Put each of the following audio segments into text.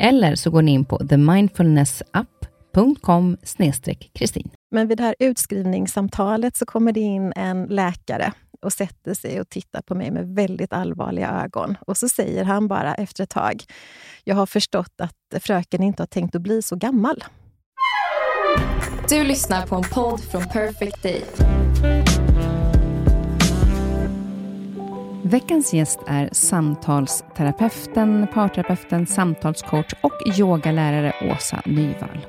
Eller så går ni in på themindfulnessapp.com kristin. Men vid det här utskrivningssamtalet så kommer det in en läkare och sätter sig och tittar på mig med väldigt allvarliga ögon. Och så säger han bara efter ett tag, jag har förstått att fröken inte har tänkt att bli så gammal. Du lyssnar på en podd från Perfect Day. Veckans gäst är samtalsterapeuten, parterapeuten, samtalscoach och yogalärare Åsa Nyvall.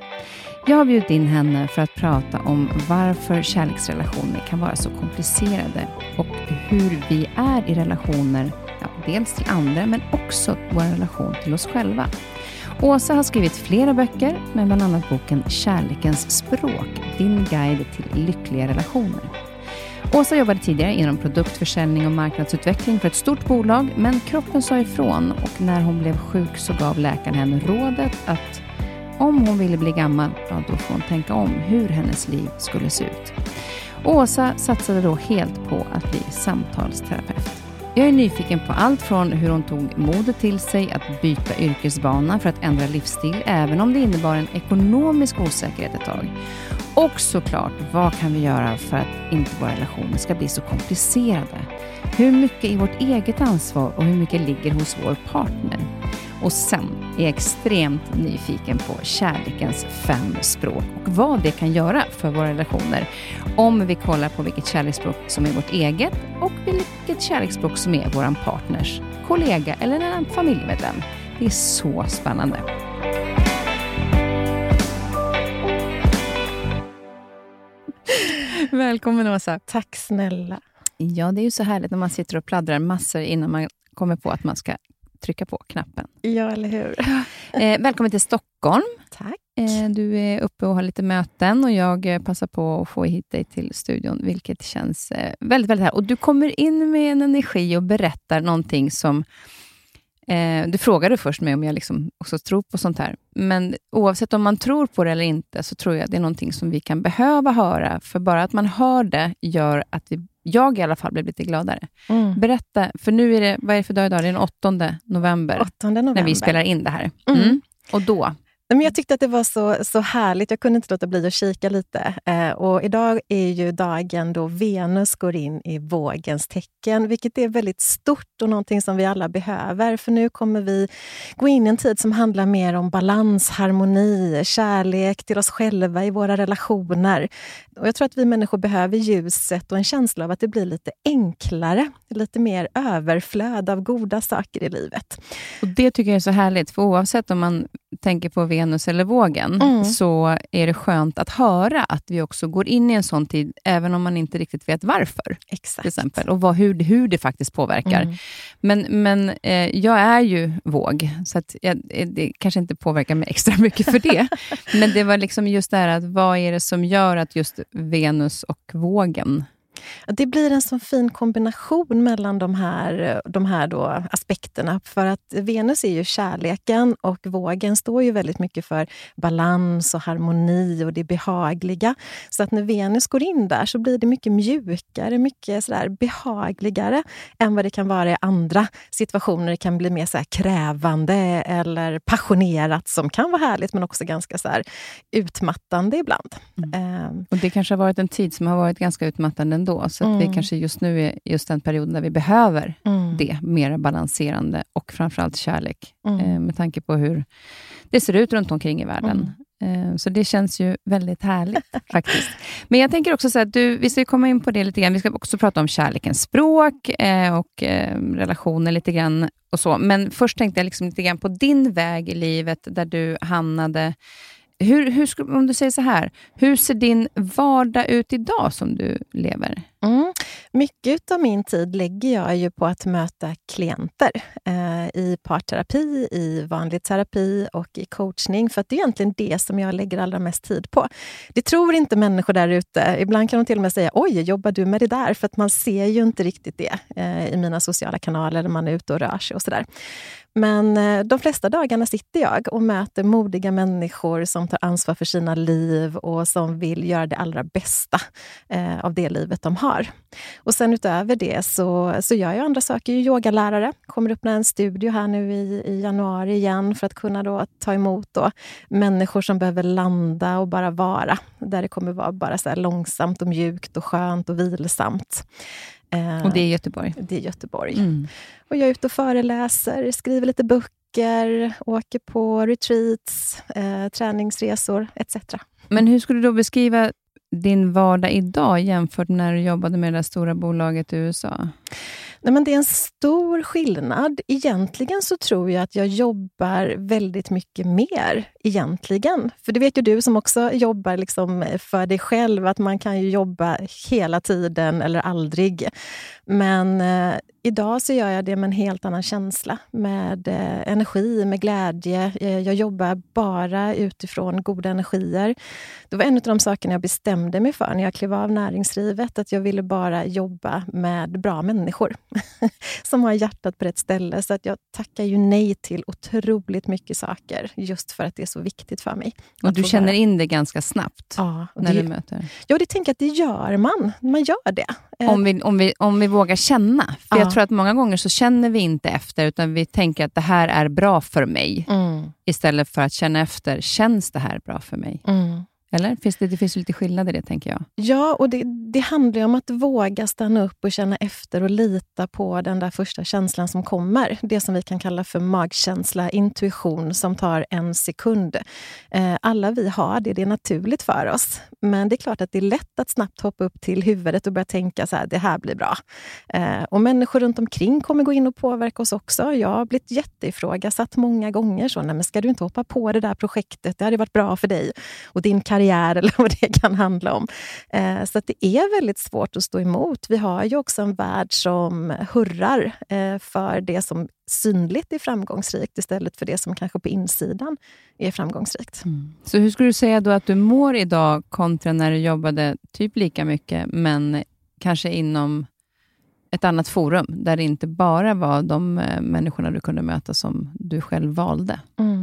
Jag har bjudit in henne för att prata om varför kärleksrelationer kan vara så komplicerade och hur vi är i relationer, ja, dels till andra men också vår relation till oss själva. Åsa har skrivit flera böcker, men bland annat boken Kärlekens språk, din guide till lyckliga relationer. Åsa jobbade tidigare inom produktförsäljning och marknadsutveckling för ett stort bolag, men kroppen sa ifrån och när hon blev sjuk så gav läkaren henne rådet att om hon ville bli gammal, ja, då får hon tänka om hur hennes liv skulle se ut. Åsa satsade då helt på att bli samtalsterapeut. Jag är nyfiken på allt från hur hon tog modet till sig att byta yrkesbana för att ändra livsstil, även om det innebar en ekonomisk osäkerhet ett tag. Och såklart, vad kan vi göra för att inte våra relationer ska bli så komplicerade? Hur mycket är vårt eget ansvar och hur mycket ligger hos vår partner? Och sen är jag extremt nyfiken på kärlekens fem språk och vad det kan göra för våra relationer om vi kollar på vilket kärleksspråk som är vårt eget och vilket kärleksspråk som är vår partners, kollega eller en familjemedlem. Det är så spännande. Välkommen Åsa. Tack snälla. Ja, det är ju så härligt när man sitter och pladdrar massor innan man kommer på att man ska trycka på knappen. Ja, eller hur? Eh, välkommen till Stockholm. Tack. Eh, du är uppe och har lite möten och jag eh, passar på att få hit dig till studion, vilket känns eh, väldigt, väldigt härligt. Och du kommer in med en energi och berättar någonting som Eh, du frågade först mig om jag liksom också tror på sånt här. Men oavsett om man tror på det eller inte, så tror jag det är någonting som vi kan behöva höra. För bara att man hör det gör att vi, jag i alla fall blir lite gladare. Mm. Berätta, för nu är det, vad är det för dag idag? Det är den 8 november, 8 november. när vi spelar in det här. Mm. Mm. Och då, men jag tyckte att det var så, så härligt. Jag kunde inte låta bli att kika lite. Eh, och idag är ju dagen då Venus går in i vågens tecken, vilket är väldigt stort och någonting som vi alla behöver. För nu kommer vi gå in i en tid som handlar mer om balans, harmoni, kärlek till oss själva i våra relationer. Och jag tror att vi människor behöver ljuset och en känsla av att det blir lite enklare, lite mer överflöd av goda saker i livet. Och Det tycker jag är så härligt, för oavsett om man tänker på Venus eller vågen, mm. så är det skönt att höra att vi också går in i en sån tid, även om man inte riktigt vet varför. Exakt. Till exempel, och vad, hur, hur det faktiskt påverkar. Mm. Men, men eh, jag är ju våg, så att jag, eh, det kanske inte påverkar mig extra mycket för det. men det var liksom just det här, att vad är det som gör att just Venus och vågen det blir en sån fin kombination mellan de här, de här då aspekterna. För att Venus är ju kärleken och vågen står ju väldigt mycket för balans och harmoni och det behagliga. Så att när Venus går in där så blir det mycket mjukare, mycket sådär behagligare än vad det kan vara i andra situationer. Det kan bli mer så krävande eller passionerat som kan vara härligt men också ganska så utmattande ibland. Mm. Um, och Det kanske har varit en tid som har varit ganska utmattande ändå ändå. Så att vi Mm. kanske just nu är just den perioden där vi behöver Mm. det, mera balanserande och framförallt kärlek, Mm. eh, med tanke på hur det ser ut runt omkring i världen. Eh, så det känns ju väldigt härligt faktiskt. Men jag tänker också så att du, vi ska komma in på det lite grann. Vi ska också prata om kärlekens språk eh, och eh, relationer lite grann och så. Men först tänkte jag liksom lite grann på din väg i livet där du hamnade. Hur, hur, om du säger så här, hur ser din vardag ut idag som du lever? Mm. Mycket av min tid lägger jag ju på att möta klienter eh, i parterapi, i vanlig terapi och i coachning. För att det är egentligen det som jag lägger allra mest tid på. Det tror inte människor där ute. Ibland kan de till och med säga oj, jobbar du med det där? För att man ser ju inte riktigt det eh, i mina sociala kanaler när man är ute och rör sig och sådär. Men eh, de flesta dagarna sitter jag och möter modiga människor som tar ansvar för sina liv och som vill göra det allra bästa eh, av det livet de har. Och sen utöver det så, så gör jag andra saker. Jag är yogalärare, kommer öppna en studio här nu i, i januari igen för att kunna då ta emot då människor som behöver landa och bara vara. Där det kommer vara bara så långsamt och mjukt och skönt och vilsamt. Eh, Och det är Göteborg. det är Göteborg. Mm. Och jag är ute och föreläser, skriver lite böcker, åker på retreats, eh, träningsresor etc. Men hur skulle du då beskriva din vardag idag jämfört med när du jobbade med det där stora bolaget i USA? Nej, men det är en stor skillnad. Egentligen så tror jag att jag jobbar väldigt mycket mer. egentligen. För det vet ju du som också jobbar liksom för dig själv, att man kan ju jobba hela tiden eller aldrig. Men eh, idag så gör jag det med en helt annan känsla, med eh, energi, med glädje. Eh, jag jobbar bara utifrån goda energier. Det var en av de sakerna jag bestämde mig för när jag klev av näringslivet, att jag ville bara jobba med bra människor som har hjärtat på rätt ställe. Så att jag tackar ju nej till otroligt mycket saker, just för att det är så viktigt för mig. Och du känner vara- in det ganska snabbt Ja, när det, du möter? ja, det tänker jag att det gör man. Man gör det. Om vi, om, vi, om vi vågar känna. För Ja. Jag tror att många gånger så känner vi inte efter, utan vi tänker att det här är bra för mig. Mm, Istället för att känna efter, känns det här bra för mig? mm. Eller? Finns det, det finns lite skillnad i det, tänker jag. Ja, och det, det handlar ju om att våga stanna upp och känna efter och lita på den där första känslan som kommer. Det som vi kan kalla för magkänsla, intuition, som tar en sekund. Eh, alla vi har det, det är naturligt för oss. Men det är klart att det är lätt att snabbt hoppa upp till huvudet och börja tänka så här, det här blir bra. Eh, och människor runt omkring kommer gå in och påverka oss också. Jag har blivit jätteifrågasatt många gånger. Så, Nej, men ska du inte hoppa på det där projektet? Det hade varit bra för dig och din karriär eller vad det kan handla om. Eh, så det är väldigt svårt att stå emot. Vi har ju också en värld som hurrar eh, för det som synligt är framgångsrikt istället för det som kanske på insidan är framgångsrikt. Så hur skulle du säga då att du mår idag kontra när du jobbade typ lika mycket, men kanske inom ett annat forum, där det inte bara var de eh, människorna du kunde möta som du själv valde? Mm.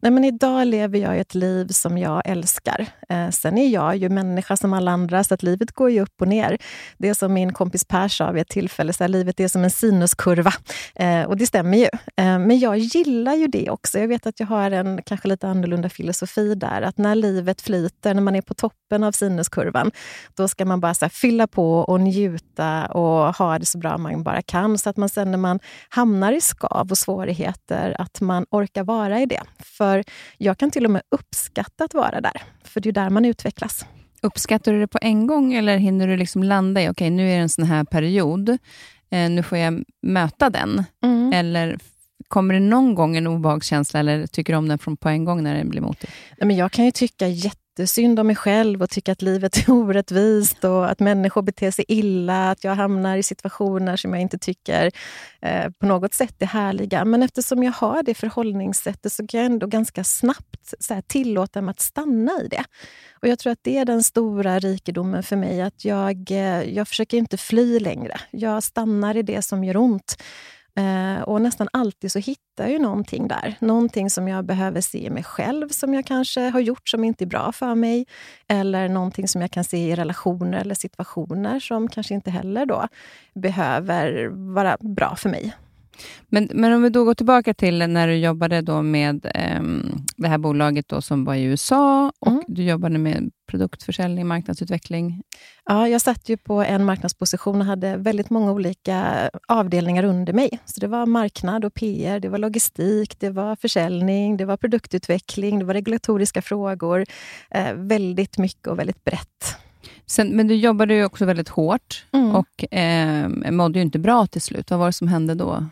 Nej, men idag lever jag ett liv som jag älskar. Eh, sen är jag ju människa som alla andra, så att livet går ju upp och ner. Det är som min kompis Per sa vid ett tillfälle, så här, livet är som en sinuskurva. Eh, och det stämmer ju. Eh, men jag gillar ju det också. Jag vet att jag har en kanske lite annorlunda filosofi där. Att när livet flyter, när man är på toppen av sinuskurvan, då ska man bara så här, fylla på och njuta och ha det så bra man bara kan. Så att man sen när man hamnar i skav och svårigheter, att man orkar vara i det. För jag kan till och med uppskatta att vara där. För det är där man utvecklas. Uppskattar du det på en gång eller hinner du liksom landa i, okej, nu är det en sån här period, eh, nu får jag möta den? Eller kommer det någon gång en obehagskänsla eller tycker du om den från på en gång när den blir motig? Nej, men jag kan ju tycka jättesynd om mig själv och tycka att livet är orättvist och att människor beter sig illa, att jag hamnar i situationer som jag inte tycker eh, på något sätt är härliga. Men eftersom jag har det förhållningssättet så kan jag ändå ganska snabbt så här, tillåta mig att stanna i det. Och Jag tror att det är den stora rikedomen för mig, att jag, eh, jag försöker inte fly längre. Jag stannar i det som gör ont. Eh, och nästan alltid så hittar jag ju någonting där. Någonting som jag behöver se i mig själv, som jag kanske har gjort som inte är bra för mig. Eller någonting som jag kan se i relationer eller situationer som kanske inte heller då behöver vara bra för mig. Men, men om vi då går tillbaka till när du jobbade då med eh, det här bolaget då som var i USA och mm. du jobbade med produktförsäljning, marknadsutveckling. Ja, jag satt ju på en marknadsposition och hade väldigt många olika avdelningar under mig. Så Det var marknad och PR, det var logistik, det var försäljning, det var produktutveckling, det var regulatoriska frågor. Eh, väldigt mycket och väldigt brett. Sen, men du jobbade ju också väldigt hårt mm. och eh, mådde ju inte bra till slut. Vad var det som hände då?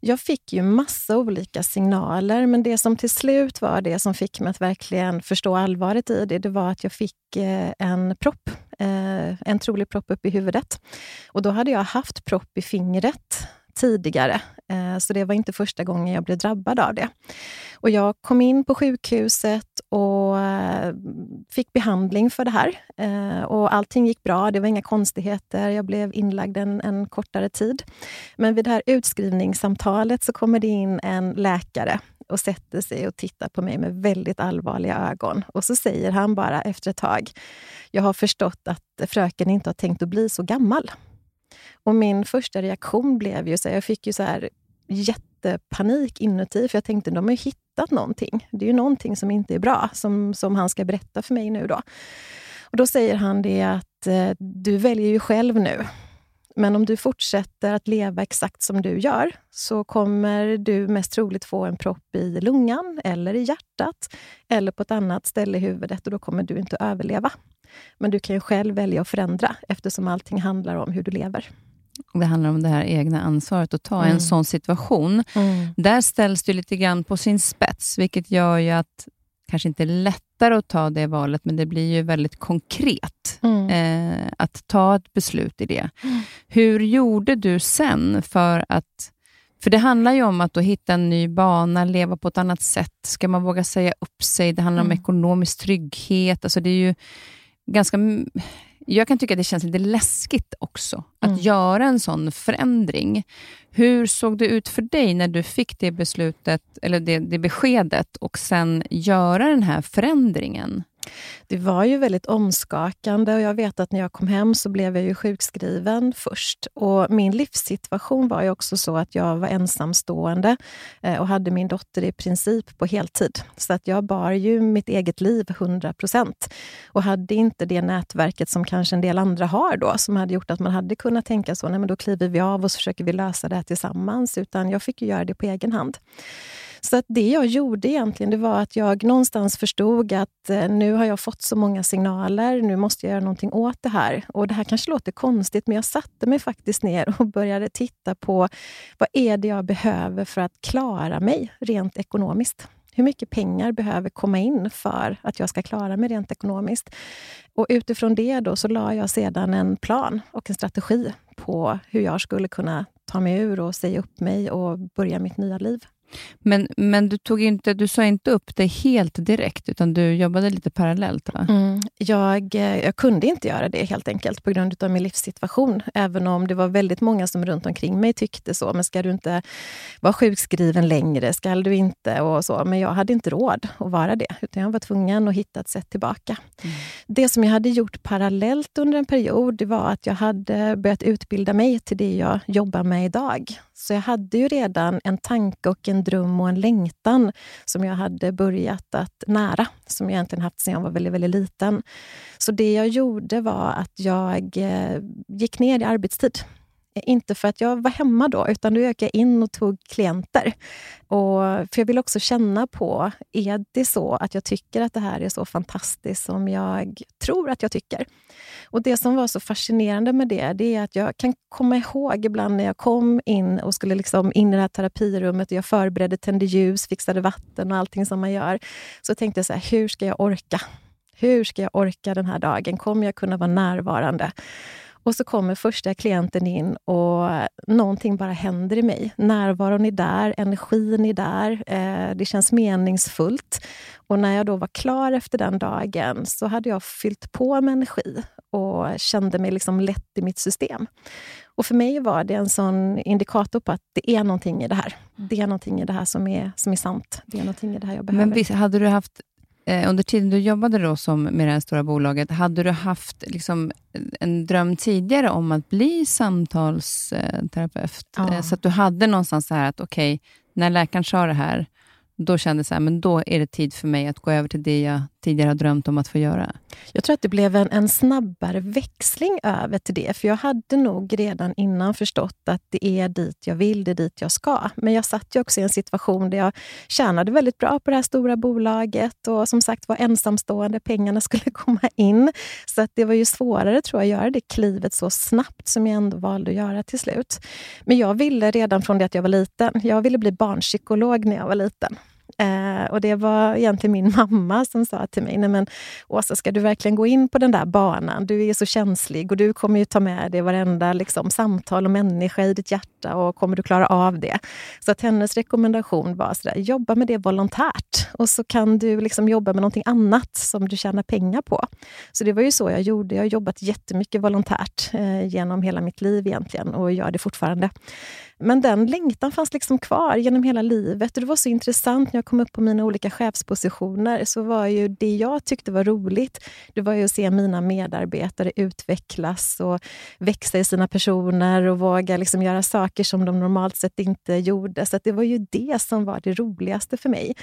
Jag fick ju massa olika signaler, men det som till slut var det som fick mig att verkligen förstå allvaret i det, det var att jag fick eh, en propp. Eh, en trolig propp upp i huvudet. Och då hade jag haft propp i fingret tidigare. Eh, så det var inte första gången jag blev drabbad av det. Och jag kom in på sjukhuset och eh, fick behandling för det här. Eh, och allting gick bra, det var inga konstigheter. Jag blev inlagd en, en kortare tid. Men vid det här utskrivningssamtalet så kommer det in en läkare och sätter sig och tittar på mig med väldigt allvarliga ögon. Och så säger han bara efter ett tag, jag har förstått att fröken inte har tänkt att bli så gammal. Och min första reaktion blev ju så jag fick ju så här jättepanik inuti, för jag tänkte de har ju hittat någonting. Det är ju någonting som inte är bra, som, som han ska berätta för mig nu. Då. Och Då säger han det att eh, du väljer ju själv nu. Men om du fortsätter att leva exakt som du gör så kommer du mest troligt få en propp i lungan eller i hjärtat eller på ett annat ställe i huvudet och då kommer du inte överleva. Men du kan ju själv välja att förändra eftersom allting handlar om hur du lever. Det handlar om det här egna ansvaret att ta mm. en sån situation. Mm. Där ställs det lite grann på sin spets, vilket gör ju att kanske inte är lättare att ta det valet, men det blir ju väldigt konkret mm. eh, att ta ett beslut i det. Mm. Hur gjorde du sen för att... För det handlar ju om att hitta en ny bana, leva på ett annat sätt. Ska man våga säga upp sig? Det handlar om mm. ekonomisk trygghet. Alltså det är ju ganska jag kan tycka att det känns lite läskigt också, att mm. göra en sån förändring. Hur såg det ut för dig när du fick det beslutet, eller det, det beskedet, och sen göra den här förändringen? Det var ju väldigt omskakande och jag vet att när jag kom hem så blev jag ju sjukskriven först. Och Min livssituation var ju också så att jag var ensamstående eh, och hade min dotter i princip på heltid. Så att jag bar ju mitt eget liv 100 procent och hade inte det nätverket som kanske en del andra har då, som hade gjort att man hade kunnat tänka så, nej men då kliver vi av och så försöker vi lösa det här tillsammans. Utan jag fick ju göra det på egen hand. Så att det jag gjorde egentligen, det var att jag någonstans förstod att eh, nu har jag fått så många signaler, nu måste jag göra någonting åt det här. Och Det här kanske låter konstigt, men jag satte mig faktiskt ner och började titta på vad är det jag behöver för att klara mig rent ekonomiskt. Hur mycket pengar behöver komma in för att jag ska klara mig rent ekonomiskt? Och utifrån det då så la jag sedan en plan och en strategi på hur jag skulle kunna ta mig ur och säga upp mig och börja mitt nya liv. Men, men du, tog inte, du sa inte upp det helt direkt, utan du jobbade lite parallellt? Va? Mm, jag, eh, jag kunde inte göra det helt enkelt på grund av min livssituation. Även om det var väldigt många som runt omkring mig tyckte så. Men ska du inte vara sjukskriven längre? Ska du inte? och så. Men jag hade inte råd att vara det. Utan jag var tvungen att hitta ett sätt tillbaka. Mm. Det som jag hade gjort parallellt under en period, det var att jag hade börjat utbilda mig till det jag jobbar med idag. Så jag hade ju redan en tanke och en dröm och en längtan som jag hade börjat att nära, som jag egentligen haft sedan jag var väldigt, väldigt liten. Så det jag gjorde var att jag eh, gick ner i arbetstid. Eh, inte för att jag var hemma då, utan då gick jag in och tog klienter. Och, för jag vill också känna på, är det så att jag tycker att det här är så fantastiskt som jag tror att jag tycker? Och Det som var så fascinerande med det, det är att jag kan komma ihåg ibland när jag kom in och skulle liksom in i det här terapirummet och jag förberedde, tände ljus, fixade vatten och allting som man gör. Så tänkte jag så här, hur ska jag orka? Hur ska jag orka den här dagen? Kommer jag kunna vara närvarande? Och så kommer första klienten in och någonting bara händer i mig. Närvaron är där, energin är där, eh, det känns meningsfullt. Och när jag då var klar efter den dagen så hade jag fyllt på med energi och kände mig liksom lätt i mitt system. Och för mig var det en sån indikator på att det är någonting i det här. Det är någonting i det här som är, som är sant. Det är någonting i det här jag behöver. Men hade du haft eh, under tiden du jobbade då som med det här stora bolaget, hade du haft liksom, en dröm tidigare om att bli samtalsterapeut? Ja. Eh, så att du hade någonstans så här att, okej, okay, när läkaren sa det här, då kände jag så men då är det tid för mig att gå över till det jag tidigare har drömt om att få göra? Jag tror att det blev en, en snabbare växling över till det. För jag hade nog redan innan förstått att det är dit jag vill, det är dit jag ska. Men jag satt ju också i en situation där jag tjänade väldigt bra på det här stora bolaget och som sagt var ensamstående, pengarna skulle komma in. Så att det var ju svårare tror jag att göra det klivet så snabbt som jag ändå valde att göra till slut. Men jag ville redan från det att jag var liten, jag ville bli barnpsykolog när jag var liten. Eh, och det var egentligen min mamma som sa till mig, nej men Åsa, ska du verkligen gå in på den där banan? Du är så känslig och du kommer ju ta med dig varenda liksom, samtal och människa i ditt hjärta och kommer du klara av det? Så att hennes rekommendation var sådär, jobba med det volontärt och så kan du liksom jobba med någonting annat som du tjänar pengar på. Så det var ju så jag gjorde. Jag har jobbat jättemycket volontärt eh, genom hela mitt liv egentligen och gör det fortfarande. Men den längtan fanns liksom kvar genom hela livet. Och det var så intressant när jag kom upp på mina olika chefspositioner. Så var ju det jag tyckte var roligt, det var ju att se mina medarbetare utvecklas och växa i sina personer och våga liksom göra saker som de normalt sett inte gjorde. Så det var ju det som var det roligaste för mig.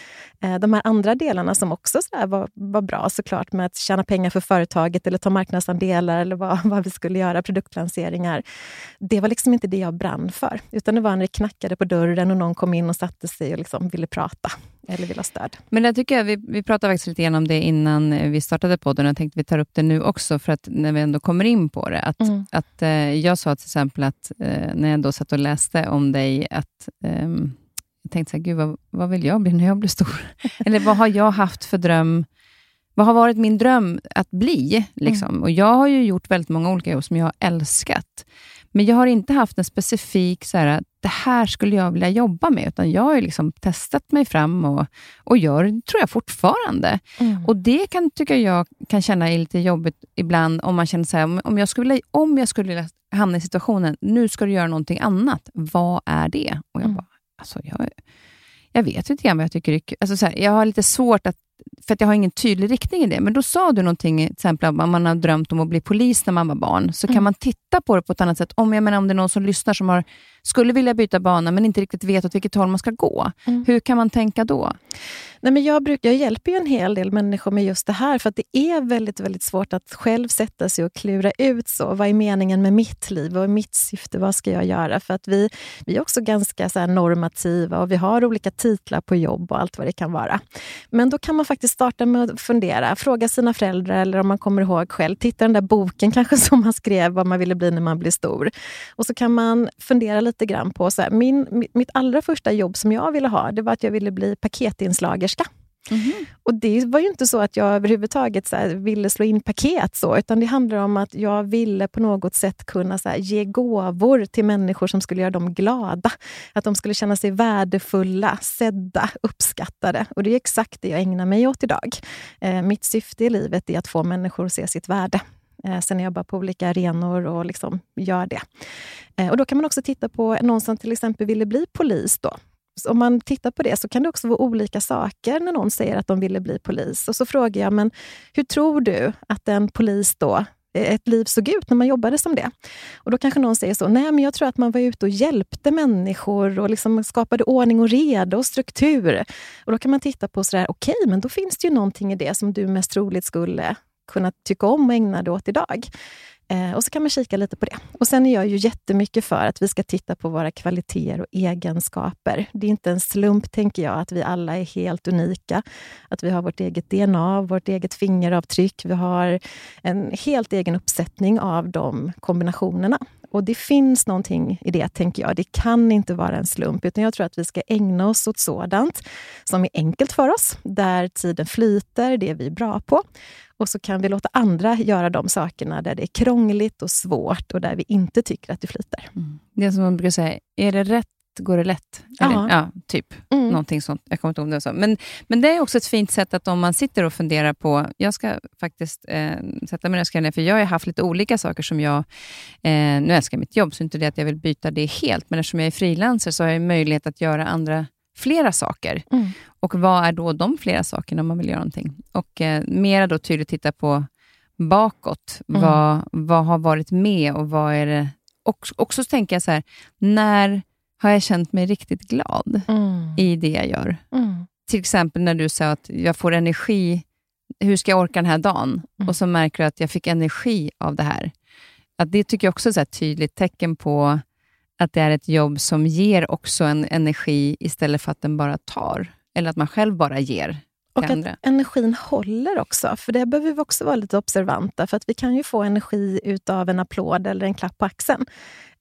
Eh, de här andra delarna som också så var, var bra såklart med att tjäna pengar för företaget eller ta marknadsandelar eller vad, vad vi skulle göra, produktlanseringar. Det var liksom inte det jag brann för. Utan det var när det knackade på dörren och någon kom in och satte sig och liksom ville prata eller ville ha stöd. Men det tycker jag, vi, vi pratade faktiskt lite grann om det innan vi startade podden. Jag tänkte att vi tar upp det nu också, för att när vi ändå kommer in på det. Att, mm. att, eh, jag sa till exempel att eh, när jag då satt och läste om dig, att eh, jag tänkte så här, gud vad, vad vill jag bli när jag blir stor? eller vad har jag haft för dröm? Vad har varit min dröm att bli? Liksom? Mm. Och Jag har ju gjort väldigt många olika jobb som jag har älskat. Men jag har inte haft en specifik, så här, det här skulle jag vilja jobba med, utan jag har liksom testat mig fram och, och gör tror jag fortfarande. Mm. Och Det kan tycka jag kan känna är lite jobbigt ibland, om man känner så här, om jag skulle vilja, om jag skulle vilja hamna i situationen, nu ska du göra någonting annat, vad är det? Och Jag mm. bara, alltså jag, jag vet inte grann vad jag tycker är alltså så här, Jag har lite svårt att för att jag har ingen tydlig riktning i det. Men då sa du någonting, till exempel om man har drömt om att bli polis när man var barn, så mm. kan man titta på det på ett annat sätt. Om, jag menar, om det är någon som lyssnar som har, skulle vilja byta bana, men inte riktigt vet åt vilket håll man ska gå. Mm. Hur kan man tänka då? Nej, men jag, brukar, jag hjälper ju en hel del människor med just det här, för att det är väldigt, väldigt svårt att själv sätta sig och klura ut så. Vad är meningen med mitt liv? Vad är mitt syfte? Vad ska jag göra? För att vi, vi är också ganska så normativa och vi har olika titlar på jobb och allt vad det kan vara. Men då kan man faktiskt starta med att fundera, fråga sina föräldrar eller om man kommer ihåg själv, titta den där boken kanske som man skrev vad man ville bli när man blir stor. Och så kan man fundera lite grann på, så här, min, mitt allra första jobb som jag ville ha, det var att jag ville bli paketinslagerska. Mm. Och Det var ju inte så att jag överhuvudtaget så ville slå in paket, så, utan det handlar om att jag ville på något sätt kunna så ge gåvor till människor som skulle göra dem glada. Att de skulle känna sig värdefulla, sedda, uppskattade. Och Det är exakt det jag ägnar mig åt idag. Eh, mitt syfte i livet är att få människor att se sitt värde. Eh, sen jobbar jag på olika arenor och liksom gör det. Eh, och Då kan man också titta på någon som till exempel ville bli polis. Då om man tittar på det så kan det också vara olika saker när någon säger att de ville bli polis. Och så frågar jag, men hur tror du att en polis då eh, ett liv såg ut när man jobbade som det. Och Då kanske någon säger så, nej men jag tror att man var ute och hjälpte människor och liksom skapade ordning och reda och struktur. Och Då kan man titta på sådär, okej, okay, men då finns det ju någonting i det som du mest troligt skulle kunna tycka om och ägna dig åt idag. Eh, och så kan man kika lite på det. Och Sen är jag ju jättemycket för att vi ska titta på våra kvaliteter och egenskaper. Det är inte en slump, tänker jag, att vi alla är helt unika. Att vi har vårt eget DNA, vårt eget fingeravtryck. Vi har en helt egen uppsättning av de kombinationerna. Och det finns någonting i det, tänker jag. Det kan inte vara en slump, utan jag tror att vi ska ägna oss åt sådant som är enkelt för oss, där tiden flyter, det är vi bra på. Och så kan vi låta andra göra de sakerna där det är krångligt och svårt och där vi inte tycker att det flyter. Mm. Det är som man brukar säga, är det rätt går det lätt. Eller, ja, typ. Mm. Någonting sånt. Jag kommer inte ihåg det så. Men, men det är också ett fint sätt att om man sitter och funderar på... Jag ska faktiskt eh, sätta mig ner för jag har haft lite olika saker som jag... Eh, nu älskar jag mitt jobb, så inte det att jag vill byta det helt, men eftersom jag är frilanser så har jag möjlighet att göra andra flera saker. Mm. Och vad är då de flera sakerna om man vill göra någonting? Och eh, mera då tydligt titta på bakåt. Mm. Vad, vad har varit med och vad är det... Och, också tänker jag så här, när har jag känt mig riktigt glad Mm. i det jag gör? Mm. Till exempel när du sa att jag får energi, hur ska jag orka den här dagen? Mm. Och så märker du att jag fick energi av det här. Att det tycker jag också är här tydligt tecken på att det är ett jobb som ger också en energi istället för att den bara tar. Eller att man själv bara ger Och att andra. energin håller också, för det behöver vi också vara lite observanta. För att vi kan ju få energi utav en applåd eller en klapp på axeln.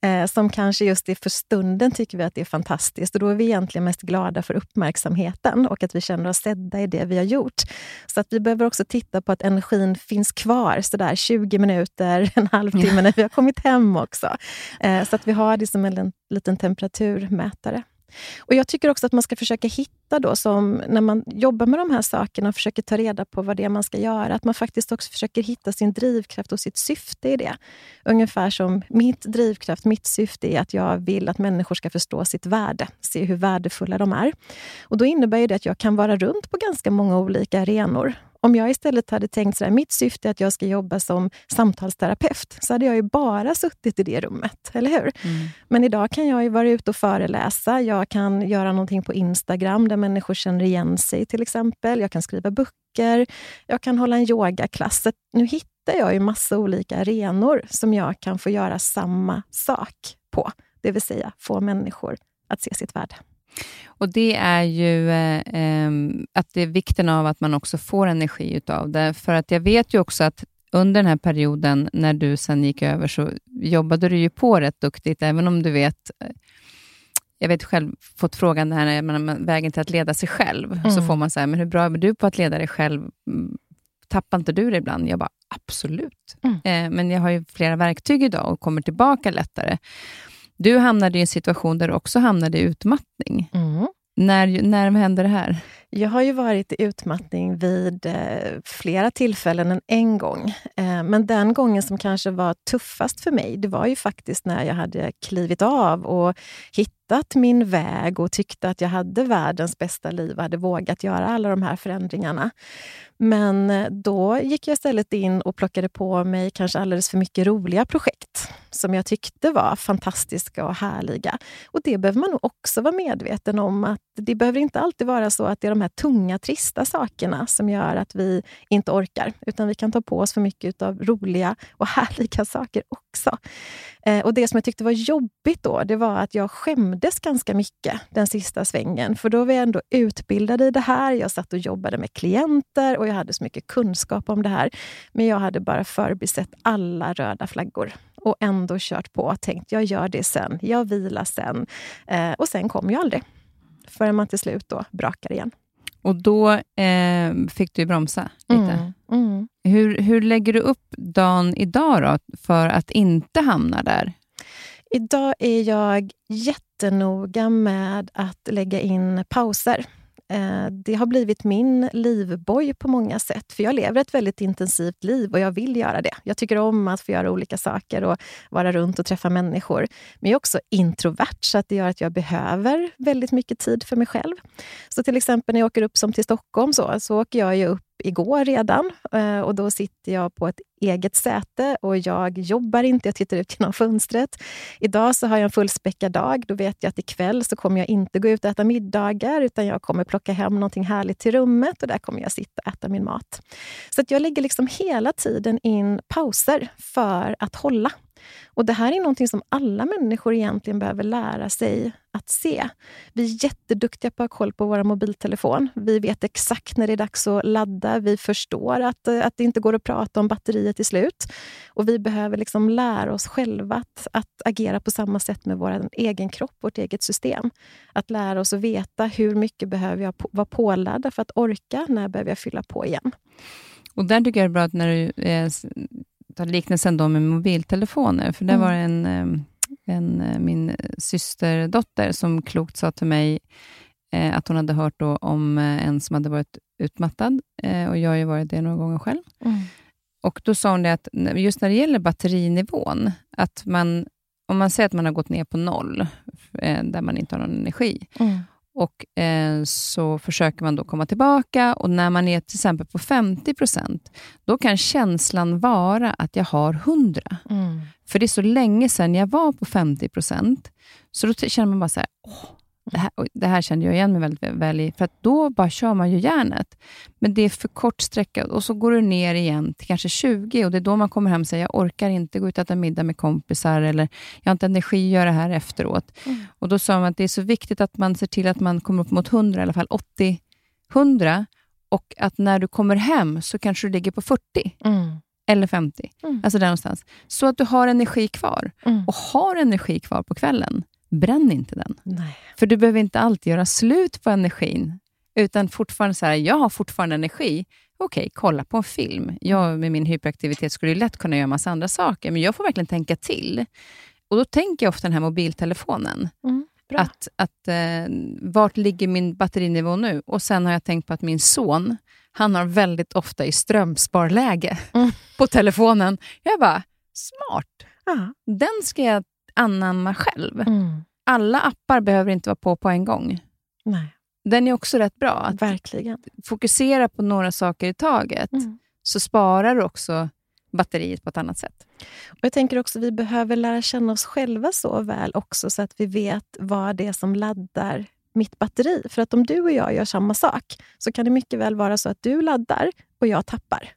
Eh, som kanske just i för stunden tycker vi att det är fantastiskt. Och då är vi egentligen mest glada för uppmärksamheten och att vi känner oss sedda i det vi har gjort. Så att vi behöver också titta på att energin finns kvar sådär 20 minuter, en halvtimme när vi har kommit hem också. Eh, så att vi har det som en liten- liten temperaturmätare. Och Jag tycker också att man ska försöka hitta, då, som när man jobbar med de här sakerna och försöker ta reda på vad det är man ska göra, att man faktiskt också försöker hitta sin drivkraft och sitt syfte i det. Ungefär som mitt drivkraft, mitt syfte är att jag vill att människor ska förstå sitt värde, se hur värdefulla de är. Och Då innebär ju det att jag kan vara runt på ganska många olika arenor. Om jag istället hade tänkt så här, mitt syfte är att jag ska jobba som samtalsterapeut, så hade jag ju bara suttit i det rummet, eller hur? Mm. Men idag kan jag ju vara ute och föreläsa. Jag kan göra någonting på Instagram där människor känner igen sig till exempel. Jag kan skriva böcker. Jag kan hålla en yogaklass. Så Nu hittar jag ju massa olika arenor som jag kan få göra samma sak på. Det vill säga få människor att se sitt värde. Och det är ju eh, ehm, att det är vikten av att man också får energi utav det. För att jag vet ju också att under den här perioden, när du sen gick över, så jobbade du ju på rätt duktigt, även om du vet eh, jag vet själv, fått frågan det här, när vägen till att leda sig själv. Så Mm. får man säga, men hur bra är du på att leda dig själv? Tappar inte du det ibland? Jag bara, absolut. Mm. Eh, men jag har ju flera verktyg idag och kommer tillbaka lättare. Du hamnade i en situation där du också hamnade i utmattning. När, när hände det här? Jag har ju varit i utmattning vid eh, flera tillfällen än en gång. Eh, men den gången som kanske var tuffast för mig, det var ju faktiskt när jag hade klivit av och hittat min väg och tyckte att jag hade världens bästa liv och hade vågat göra alla de här förändringarna. Men eh, då gick jag istället in och plockade på mig kanske alldeles för mycket roliga projekt som jag tyckte var fantastiska och härliga. Och det behöver man nog också vara medveten om att det behöver inte alltid vara så att det är de här tunga, trista sakerna som gör att vi inte orkar, utan vi kan ta på oss för mycket av roliga och härliga saker också. Eh, och Det som jag tyckte var jobbigt då, det var att jag skämdes ganska mycket den sista svängen. För då var jag ändå utbildad i det här. Jag satt och jobbade med klienter och jag hade så mycket kunskap om det här. Men jag hade bara förbisett alla röda flaggor och ändå kört på och tänkt jag gör det sen, jag vilar sen. Eh, och sen kom jag aldrig. Förrän man till slut då brakar igen. Och då eh, fick du bromsa lite. Mm, mm. Hur, hur lägger du upp dagen idag då, för att inte hamna där? Idag är jag jättenoga med att lägga in pauser. Eh, det har blivit min livboj på många sätt. För Jag lever ett väldigt intensivt liv och jag vill göra det. Jag tycker om att få göra olika saker och vara runt och träffa människor. Men jag är också introvert, så att det gör att jag behöver väldigt mycket tid för mig själv. Så till exempel när jag åker upp som till Stockholm så, så åker jag ju upp igår redan eh, och då sitter jag på ett eget säte och jag jobbar inte, jag tittar ut genom fönstret. Idag så har jag en fullspäckad dag. Då vet jag att ikväll så kommer jag inte gå ut och äta middagar utan jag kommer plocka hem någonting härligt till rummet och där kommer jag sitta och äta min mat. Så att jag lägger liksom hela tiden in pauser för att hålla. Och Det här är någonting som alla människor egentligen behöver lära sig att se. Vi är jätteduktiga på att ha koll på vår mobiltelefon. Vi vet exakt när det är dags att ladda. Vi förstår att, eh, att det inte går att prata om batteriet i slut. Och Vi behöver liksom lära oss själva att, att agera på samma sätt med vår egen kropp, vårt eget system. Att lära oss att veta hur mycket behöver jag på, vara påladdad för att orka, när behöver jag fylla på igen. Och där tycker jag det är bra att när du eh, tar liknelsen då med mobiltelefoner, för där Mm. var det en, en, eh, min systerdotter som klokt sa till mig eh, att hon hade hört då om eh, en som hade varit utmattad, eh, och jag har ju varit det några gånger själv. Och Då sa hon det att just när det gäller batterinivån, att man, om man säger att man har gått ner på noll, eh, där man inte har någon energi, Mm. Och eh, så försöker man då komma tillbaka och när man är till exempel på 50% då kan känslan vara att jag har 100. Mm. För det är så länge sedan jag var på 50% så då känner man bara så här, åh, det här, det här kände jag igen mig väldigt väl i, för att då bara kör man ju järnet. Men det är för kort sträcka och så går du ner igen till kanske 20 och det är då man kommer hem och säger, jag orkar inte gå ut och äta middag med kompisar eller jag har inte energi att göra det här efteråt. Mm. Och Då sa man att det är så viktigt att man ser till att man kommer upp mot 100, i alla fall 80, 100 och att när du kommer hem så kanske du ligger på 40 Mm. eller 50. Mm. Alltså där någonstans. Så att du har energi kvar. Mm. Och har energi kvar på kvällen, bränn inte den. Nej. För du behöver inte alltid göra slut på energin, utan fortfarande så här, jag har fortfarande energi. Okej, kolla på en film. Jag med min hyperaktivitet skulle ju lätt kunna göra massa andra saker, men jag får verkligen tänka till. Och Då tänker jag ofta den här mobiltelefonen. Mm. Att, att, eh, vart ligger min batterinivå nu? Och Sen har jag tänkt på att min son, han har väldigt ofta i strömsparläge Mm. på telefonen. Jag bara, smart. Ja. Den ska jag anamma själv. Mm. Alla appar behöver inte vara på på en gång. Nej, Den är också rätt bra. Att verkligen. fokusera på några saker i taget, Mm. så sparar du också batteriet på ett annat sätt. Och jag tänker också att vi behöver lära känna oss själva så väl också, så att vi vet vad det är som laddar mitt batteri. För att om du och jag gör samma sak, så kan det mycket väl vara så att du laddar och jag tappar.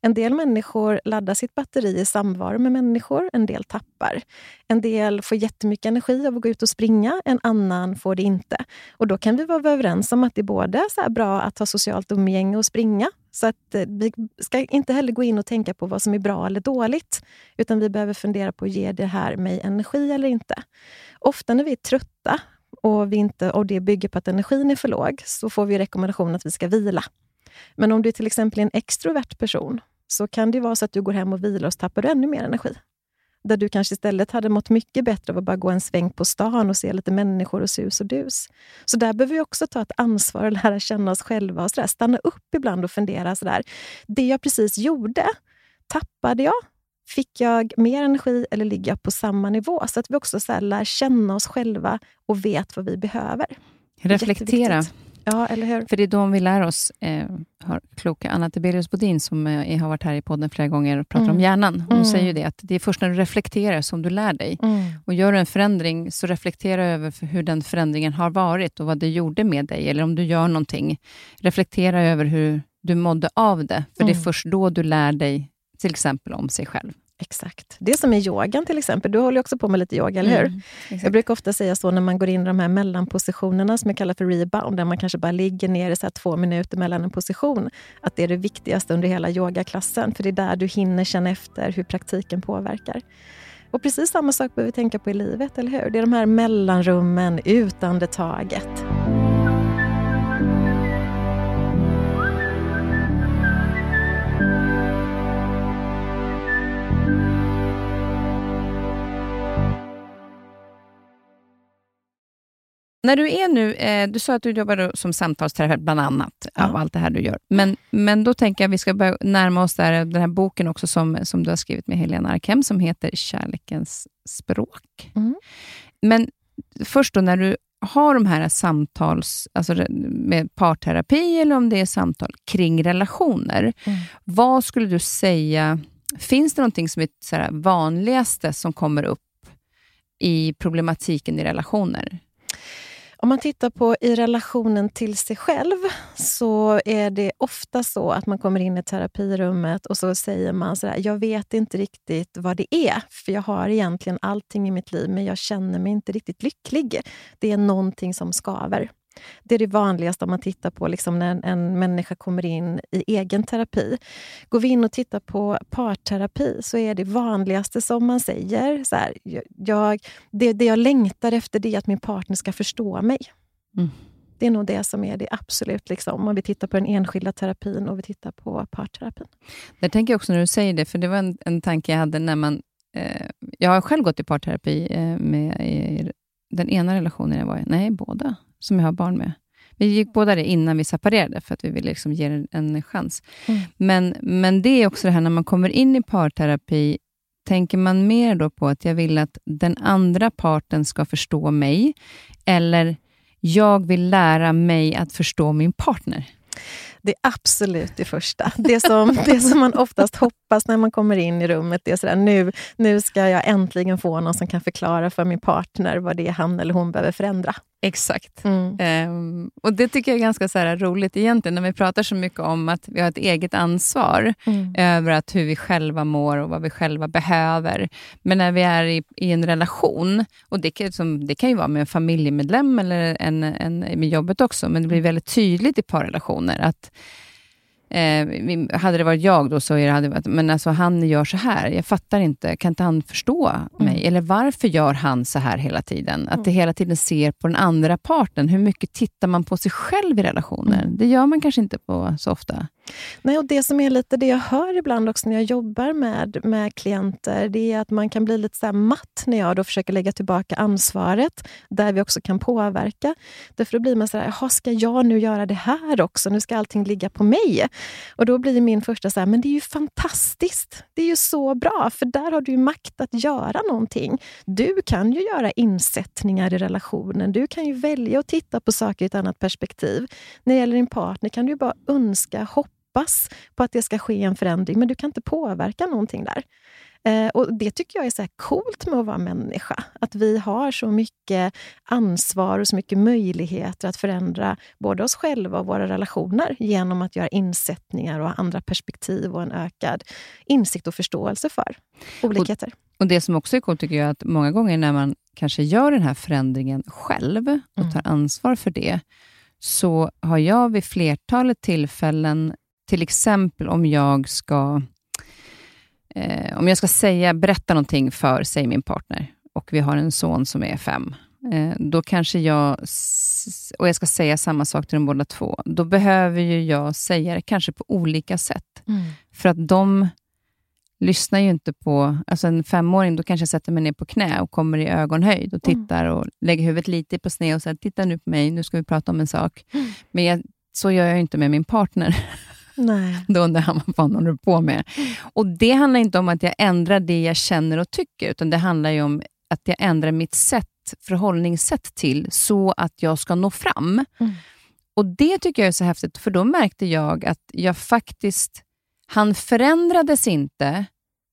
En del människor laddar sitt batteri i samvaro med människor, en del tappar. En del får jättemycket energi av att gå ut och springa, en annan får det inte. Och Då kan vi vara överens om att det är både så här bra att ha socialt umgänge och springa, så att eh, vi ska inte heller gå in och tänka på vad som är bra eller dåligt, utan vi behöver fundera på, ger det här mig energi eller inte? Ofta när vi är trötta och, vi inte, och det bygger på att energin är för låg, så får vi rekommendation att vi ska vila. Men om du till exempel är en extrovert person, så kan det vara så att du går hem och vilar och så tappar du ännu mer energi. Där du kanske istället hade mått mycket bättre av att bara gå en sväng på stan och se lite människor och sus och dus. Så där behöver vi också ta ett ansvar och lära känna oss själva. och så där. Stanna upp ibland och fundera. Så där. Det jag precis gjorde, tappade jag? Fick jag mer energi eller ligger jag på samma nivå? Så att vi också så lär känna oss själva och vet vad vi behöver. Reflektera. Ja, eller hur? För det är då vi lär oss, eh, har kloka Anna Tibelius Bodin, som eh, har varit här i podden flera gånger och pratar Mm. om hjärnan. Hon Mm. säger ju det, att det är först när du reflekterar som du lär dig. Mm. Och Gör du en förändring, så reflektera över hur den förändringen har varit och vad det gjorde med dig. Eller om du gör någonting, reflektera över hur du mådde av det. För det är Mm. först då du lär dig till exempel om sig själv. Exakt. Det som är yogan till exempel. Du håller också på med lite yoga, eller hur? Mm. Jag brukar ofta säga så när man går in i de här mellanpositionerna som jag kallar för rebound, där man kanske bara ligger ner i så här två minuter mellan en position, att det är det viktigaste under hela yogaklassen. För det är där du hinner känna efter hur praktiken påverkar. Och precis samma sak behöver vi tänka på i livet, eller hur? Det är de här mellanrummen, utandetaget. När du är nu, eh, du sa att du jobbar som samtalsterapeut bland annat, Ja. av allt det här du gör. Men, men då tänker jag att vi ska börja närma oss där, den här boken också som, som du har skrivit med Helena Arkem, som heter Kärlekens språk. Mm. Men först då, när du har de här samtals, alltså med parterapi, eller om det är samtal kring relationer, Mm. vad skulle du säga, finns det någonting som är så vanligaste som kommer upp i problematiken i relationer? Om man tittar på i relationen till sig själv så är det ofta så att man kommer in i terapirummet och så säger man så här, jag vet inte riktigt vad det är, för jag har egentligen allting i mitt liv, men jag känner mig inte riktigt lycklig. Det är någonting som skaver. Det är det vanligaste om man tittar på liksom när en, människa kommer in i egen terapi. Går vi in och tittar på parterapi så är det vanligaste som man säger, så här, jag- jag, det, det jag längtar efter det är att min partner ska förstå mig. Mm. Det är nog det som är det absolut, liksom, om vi tittar på den enskilda terapin och vi tittar på parterapin. Jag tänker också när du säger det, för det var en, en tanke jag hade när man... Eh, jag har själv gått i parterapi eh, med i den ena relationen jag var i. Nej, båda som jag har barn med. Vi gick båda det innan vi separerade, för att vi ville liksom ge det en chans. Mm. Men, men det är också det här, när man kommer in i parterapi, tänker man mer då på att jag vill att den andra parten ska förstå mig? Eller jag vill lära mig att förstå min partner? Det är absolut det första. Det som, det som man oftast hoppas när man kommer in i rummet, det är sådär, nu, nu ska jag äntligen få någon som kan förklara för min partner vad det är han eller hon behöver förändra. Exakt. Mm. Um, och Det tycker jag är ganska så roligt egentligen, när vi pratar så mycket om att vi har ett eget ansvar mm. över att hur vi själva mår och vad vi själva behöver. Men när vi är i, i en relation, och det kan, som, det kan ju vara med en familjemedlem eller en, en, med jobbet också, men det blir väldigt tydligt i parrelationer att Eh, hade det varit jag då så hade det varit, men alltså han gör så här, jag fattar inte, kan inte han förstå mig? Mm. Eller varför gör han så här hela tiden? Att mm. det hela tiden ser på den andra parten. Hur mycket tittar man på sig själv i relationer? Mm. Det gör man kanske inte på så ofta. Nej, och det som är lite det jag hör ibland också när jag jobbar med, med klienter, det är att man kan bli lite så matt när jag då försöker lägga tillbaka ansvaret, där vi också kan påverka. Därför då blir man så här, ska jag nu göra det här också? Nu ska allting ligga på mig. Och då blir min första så här, men det är ju fantastiskt. Det är ju så bra, för där har du ju makt att göra någonting. Du kan ju göra insättningar i relationen. Du kan ju välja att titta på saker i ett annat perspektiv. När det gäller din partner kan du ju bara önska, hoppas hoppas på att det ska ske en förändring, men du kan inte påverka någonting där. Eh, och Det tycker jag är så här coolt med att vara människa. Att vi har så mycket ansvar och så mycket möjligheter att förändra både oss själva och våra relationer genom att göra insättningar och andra perspektiv och en ökad insikt och förståelse för olikheter. Och, och Det som också är coolt tycker jag, att många gånger när man kanske gör den här förändringen själv och mm. tar ansvar för det, så har jag vid flertalet tillfällen till exempel om jag ska eh, om jag ska säga, berätta någonting för, säg min partner, och vi har en son som är fem, eh, då kanske jag, och jag ska säga samma sak till de båda två, då behöver ju jag säga det kanske på olika sätt. Mm. För att de lyssnar ju inte på... Alltså en femåring, då kanske jag sätter mig ner på knä och kommer i ögonhöjd och mm. tittar och lägger huvudet lite på sned och säger, titta nu på mig, nu ska vi prata om en sak. Mm. Men jag, så gör jag inte med min partner. Nej. Då undrar han vad fan håller du på med? Och Det handlar inte om att jag ändrar det jag känner och tycker, utan det handlar om att jag ändrar mitt sätt, förhållningssätt till, så att jag ska nå fram. Mm. Och Det tycker jag är så häftigt, för då märkte jag att jag faktiskt... Han förändrades inte,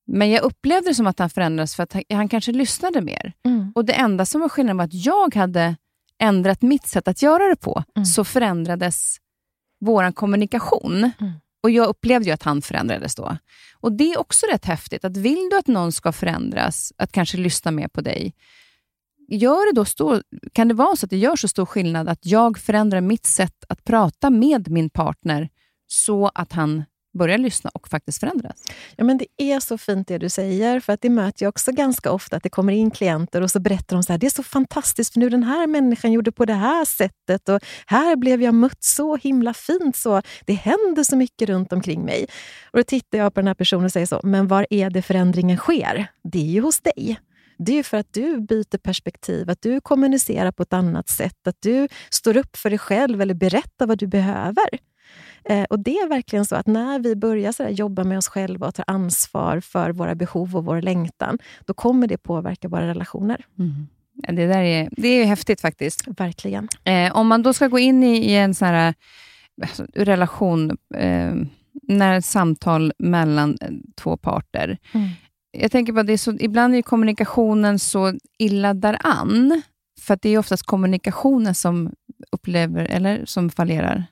men jag upplevde det som att han förändrades för att han, kanske lyssnade mer. Mm. Och Det enda som var skillnaden var att jag hade ändrat mitt sätt att göra det på, mm. så förändrades vår kommunikation. Mm. Och Jag upplevde ju att han förändrades då. Och Det är också rätt häftigt, att vill du att någon ska förändras, att kanske lyssna mer på dig, gör det då stor, kan det vara så att det gör så stor skillnad att jag förändrar mitt sätt att prata med min partner så att han börja lyssna och faktiskt förändras. Ja, men det är så fint det du säger, för att det möter jag också ganska ofta, att det kommer in klienter och så berättar de så här, det är så fantastiskt, för nu den här människan gjorde på det här sättet och här blev jag mött så himla fint. så Det händer så mycket runt omkring mig. Och Då tittar jag på den här personen och säger så, men var är det förändringen sker? Det är ju hos dig. Det är för att du byter perspektiv, att du kommunicerar på ett annat sätt, att du står upp för dig själv eller berättar vad du behöver. Eh, och Det är verkligen så att när vi börjar så jobba med oss själva och ta ansvar för våra behov och vår längtan, då kommer det påverka våra relationer. Mm. Ja, det där är, det är häftigt faktiskt. Verkligen. Eh, om man då ska gå in i, i en sån här alltså, relation, eh, när samtal mellan eh, två parter. Mm. Jag tänker på att det så, ibland är kommunikationen så illa däran, för det är oftast kommunikationen som upplever, eller som fallerar.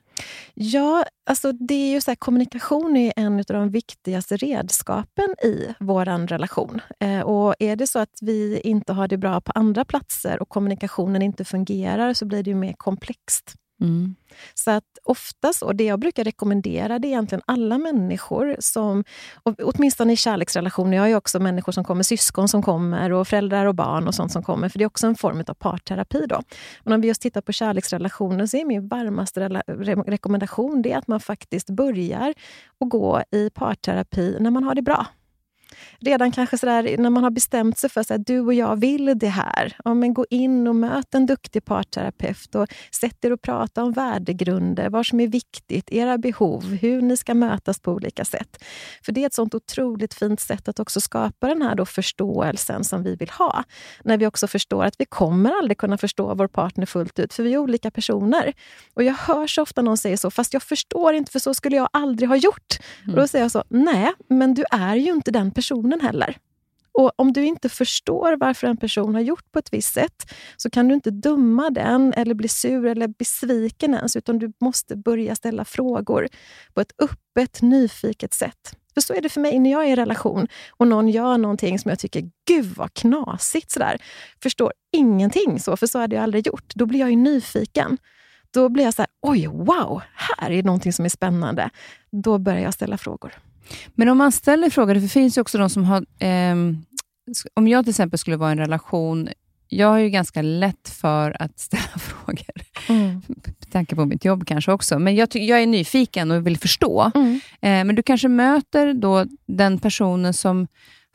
Ja, alltså det är ju så här, kommunikation är en av de viktigaste redskapen i vår relation. Eh, och Är det så att vi inte har det bra på andra platser och kommunikationen inte fungerar så blir det ju mer komplext. Mm. Så att oftast, och det jag brukar rekommendera det är egentligen alla människor som, åtminstone i kärleksrelationer, jag har ju också människor som kommer, syskon som kommer och föräldrar och barn och sånt som kommer, för det är också en form av parterapi. Då. Men om vi just tittar på kärleksrelationer så är min varmaste re rekommendation det att man faktiskt börjar att gå i parterapi när man har det bra. Redan kanske sådär, när man har bestämt sig för att du och jag vill det här. Ja, men gå in och möt en duktig parterapeut och sätt er och prata om värdegrunder, vad som är viktigt, era behov, hur ni ska mötas på olika sätt. För det är ett sånt otroligt fint sätt att också skapa den här förståelsen som vi vill ha. När vi också förstår att vi kommer aldrig kunna förstå vår partner fullt ut, för vi är olika personer. Och jag hör så ofta någon säga så, fast jag förstår inte, för så skulle jag aldrig ha gjort. Mm. Och då säger jag så, nej, men du är ju inte den personen personen heller. Och Om du inte förstår varför en person har gjort på ett visst sätt, så kan du inte döma den eller bli sur eller besviken ens, utan du måste börja ställa frågor på ett öppet, nyfiket sätt. För så är det för mig när jag är i relation och någon gör någonting som jag tycker, gud vad knasigt, sådär. förstår ingenting, så, för så hade jag aldrig gjort. Då blir jag ju nyfiken. Då blir jag så här, oj, wow, här är någonting som är spännande. Då börjar jag ställa frågor. Men om man ställer frågor, för det finns ju också de som har... Eh, om jag till exempel skulle vara i en relation, jag har ju ganska lätt för att ställa frågor. Mm. Med tanke på mitt jobb kanske också. Men jag, jag är nyfiken och vill förstå. Mm. Eh, men du kanske möter då den personen som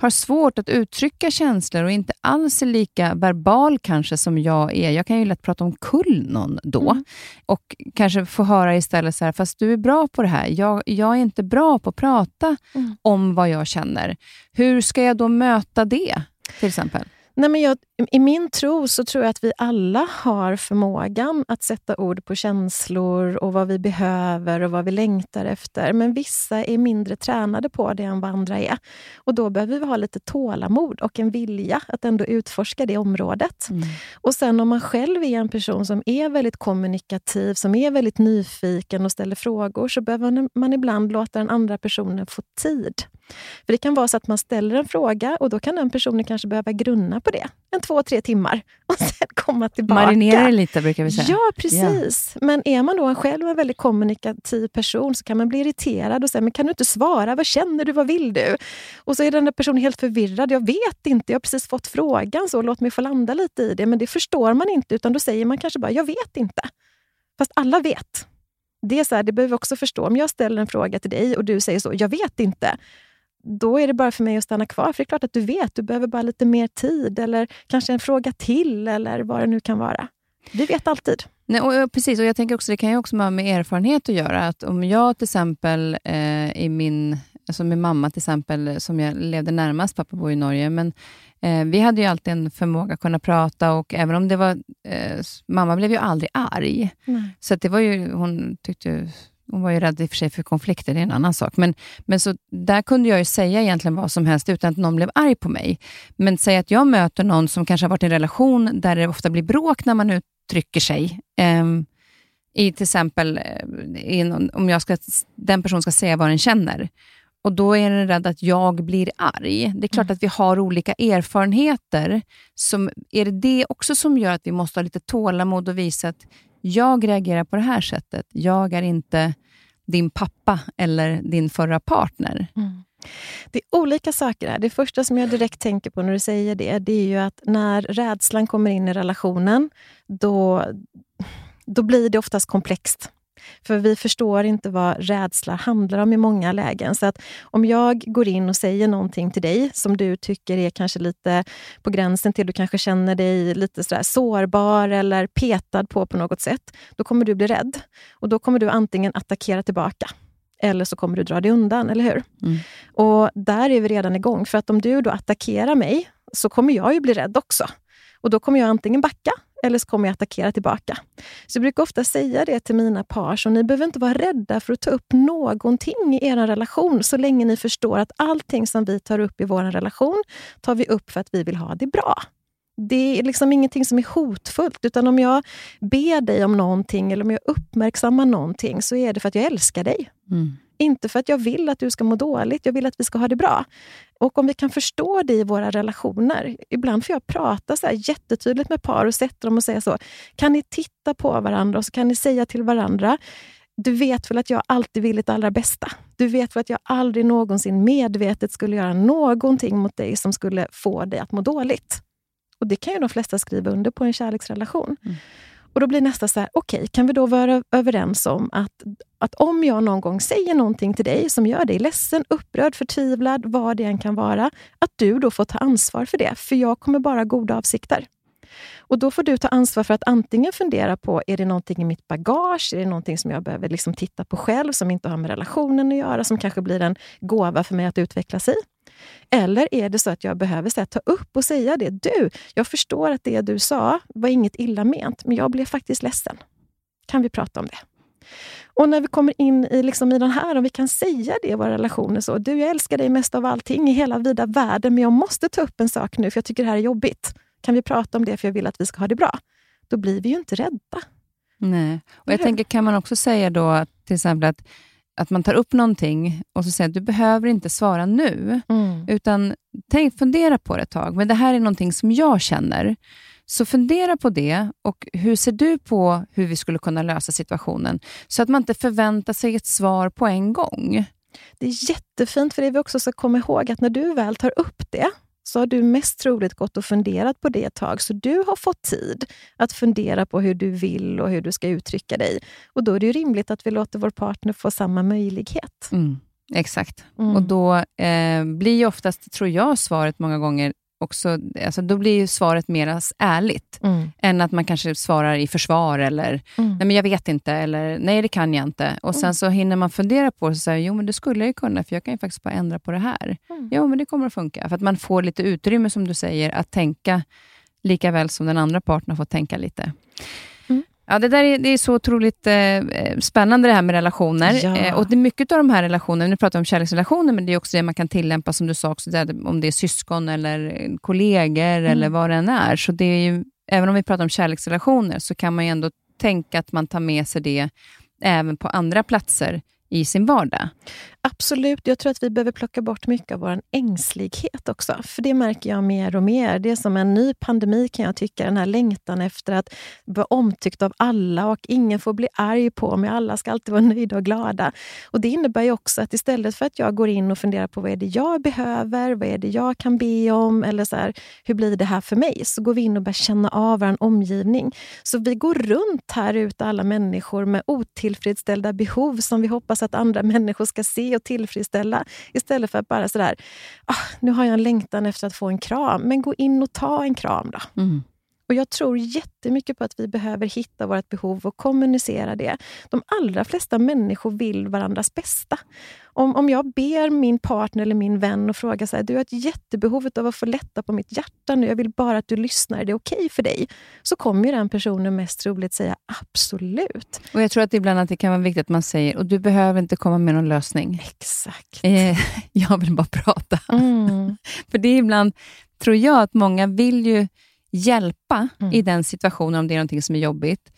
har svårt att uttrycka känslor och inte alls är lika verbal kanske som jag är. Jag kan ju lätt prata om kull någon då mm. och kanske få höra istället så här, fast du är bra på det här. Jag, jag är inte bra på att prata mm. om vad jag känner. Hur ska jag då möta det, till exempel? Nej, men jag, I min tro så tror jag att vi alla har förmågan att sätta ord på känslor och vad vi behöver och vad vi längtar efter. Men vissa är mindre tränade på det än vad andra är. Och Då behöver vi ha lite tålamod och en vilja att ändå utforska det området. Mm. Och sen om man själv är en person som är väldigt kommunikativ, som är väldigt nyfiken och ställer frågor, så behöver man ibland låta den andra personen få tid. För Det kan vara så att man ställer en fråga och då kan den personen kanske behöva grunna på det två, tre timmar och sen komma tillbaka. Marinera det lite brukar vi säga. Ja, precis. Ja. Men är man då själv en väldigt kommunikativ person så kan man bli irriterad och säga, men kan du inte svara? Vad känner du? Vad vill du? Och så är den där personen helt förvirrad. Jag vet inte, jag har precis fått frågan, så låt mig få landa lite i det. Men det förstår man inte, utan då säger man kanske bara, jag vet inte. Fast alla vet. Det är så här, det behöver vi också förstå. Om jag ställer en fråga till dig och du säger så, jag vet inte då är det bara för mig att stanna kvar. För det är klart att du vet, du behöver bara lite mer tid eller kanske en fråga till eller vad det nu kan vara. Vi vet alltid. Nej, och, precis, och jag tänker också, det kan ju också ha med erfarenhet att göra. Att om jag till exempel eh, i min, alltså min mamma till exempel, som jag levde närmast, pappa bor i Norge, men eh, vi hade ju alltid en förmåga att kunna prata och även om det var, eh, mamma blev ju aldrig arg. Mm. Så det var ju, hon tyckte hon var ju rädd i och för sig för konflikter, det är en annan sak. Men, men så där kunde jag ju säga egentligen vad som helst utan att någon blev arg på mig. Men säg att jag möter någon som kanske har varit i en relation där det ofta blir bråk när man uttrycker sig. Um, i till exempel, eh, i någon, om jag ska, den personen ska säga vad den känner. Och Då är den rädd att jag blir arg. Det är klart mm. att vi har olika erfarenheter. Som, är det det också som gör att vi måste ha lite tålamod och visa att jag reagerar på det här sättet. Jag är inte din pappa eller din förra partner. Mm. Det är olika saker här. Det första som jag direkt tänker på när du säger det, det är ju att när rädslan kommer in i relationen, då, då blir det oftast komplext. För vi förstår inte vad rädsla handlar om i många lägen. Så att om jag går in och säger någonting till dig som du tycker är kanske lite på gränsen till, du kanske känner dig lite sådär sårbar eller petad på på något sätt, då kommer du bli rädd. Och då kommer du antingen attackera tillbaka eller så kommer du dra dig undan, eller hur? Mm. Och där är vi redan igång. För att om du då attackerar mig, så kommer jag ju bli rädd också. Och då kommer jag antingen backa eller så kommer jag attackera tillbaka. Så jag brukar ofta säga det till mina par, så ni behöver inte vara rädda för att ta upp någonting i er relation, så länge ni förstår att allting som vi tar upp i vår relation, tar vi upp för att vi vill ha det bra. Det är liksom ingenting som är hotfullt, utan om jag ber dig om någonting eller om jag uppmärksammar någonting, så är det för att jag älskar dig. Mm. Inte för att jag vill att du ska må dåligt, jag vill att vi ska ha det bra. Och om vi kan förstå det i våra relationer. Ibland får jag prata så här jättetydligt med par och sätta dem och säga så. Kan ni titta på varandra och så kan ni säga till varandra du vet väl att jag alltid vill ditt allra bästa? Du vet väl att jag aldrig någonsin medvetet skulle göra någonting mot dig som skulle få dig att må dåligt? Och Det kan ju de flesta skriva under på en kärleksrelation. Mm. Och Då blir nästa så här, okej, okay, kan vi då vara överens om att, att om jag någon gång säger någonting till dig som gör dig ledsen, upprörd, förtvivlad, vad det än kan vara, att du då får ta ansvar för det, för jag kommer bara goda avsikter. Och Då får du ta ansvar för att antingen fundera på, är det någonting i mitt bagage? Är det någonting som jag behöver liksom titta på själv, som inte har med relationen att göra, som kanske blir en gåva för mig att utvecklas i? Eller är det så att jag behöver här, ta upp och säga det? Du, jag förstår att det du sa var inget illa ment, men jag blev faktiskt ledsen. Kan vi prata om det? Och när vi kommer in i, liksom, i den här, om vi kan säga det i våra relationer så. Du, jag älskar dig mest av allting i hela vida världen, men jag måste ta upp en sak nu, för jag tycker det här är jobbigt. Kan vi prata om det, för jag vill att vi ska ha det bra? Då blir vi ju inte rädda. Nej. Och jag tänker, kan man också säga då till exempel att att man tar upp någonting och så säger att du behöver inte svara nu, mm. utan tänk, fundera på det ett tag. Men det här är någonting som jag känner. Så fundera på det och hur ser du på hur vi skulle kunna lösa situationen? Så att man inte förväntar sig ett svar på en gång. Det är jättefint, för det vi också ska komma ihåg att när du väl tar upp det, så har du mest troligt gått och funderat på det ett tag. Så du har fått tid att fundera på hur du vill och hur du ska uttrycka dig. Och Då är det rimligt att vi låter vår partner få samma möjlighet. Mm, exakt. Mm. Och Då eh, blir ju oftast, tror jag, svaret många gånger också, alltså då blir ju svaret mer ärligt, mm. än att man kanske svarar i försvar eller mm. nej men jag vet inte, eller nej det kan jag inte. Och Sen mm. så hinner man fundera på det och säga, jo men det skulle jag ju kunna, för jag kan ju faktiskt bara ändra på det här. Mm. Jo men det kommer att funka, för att man får lite utrymme, som du säger, att tänka lika väl som den andra parten har fått tänka lite. Ja, det där är, det är så otroligt eh, spännande det här med relationer. Ja. Eh, och det är mycket av de här relationerna, nu pratar vi om kärleksrelationer, men det är också det man kan tillämpa, som du sa, också, där, om det är syskon eller kollegor mm. eller vad det än är. Så det är ju, även om vi pratar om kärleksrelationer, så kan man ju ändå tänka att man tar med sig det även på andra platser i sin vardag. Absolut. Jag tror att vi behöver plocka bort mycket av vår ängslighet också. För det märker jag mer och mer. Det är som en ny pandemi kan jag tycka. Den här längtan efter att vara omtyckt av alla och ingen får bli arg på mig. Alla ska alltid vara nöjda och glada. Och Det innebär ju också att istället för att jag går in och funderar på vad är det jag behöver, vad är det jag kan be om, eller så här, hur blir det här för mig? Så går vi in och börjar känna av vår omgivning. Så vi går runt här ute, alla människor, med otillfredsställda behov som vi hoppas att andra människor ska se och tillfredsställa. Istället för att bara sådär, ah, nu har jag en längtan efter att få en kram. Men gå in och ta en kram då. Mm. Och Jag tror jättemycket på att vi behöver hitta vårt behov och kommunicera det. De allra flesta människor vill varandras bästa. Om, om jag ber min partner eller min vän och frågar så här, du har ett jättebehov av att få lätta på mitt hjärta nu, jag vill bara att du lyssnar, är det okej okay för dig? Så kommer den personen mest troligt säga absolut. Och Jag tror att ibland att det kan vara viktigt att man säger, och du behöver inte komma med någon lösning. Exakt. Eh, jag vill bara prata. Mm. för det är ibland, tror jag, att många vill ju hjälpa mm. i den situationen, om det är något som är jobbigt.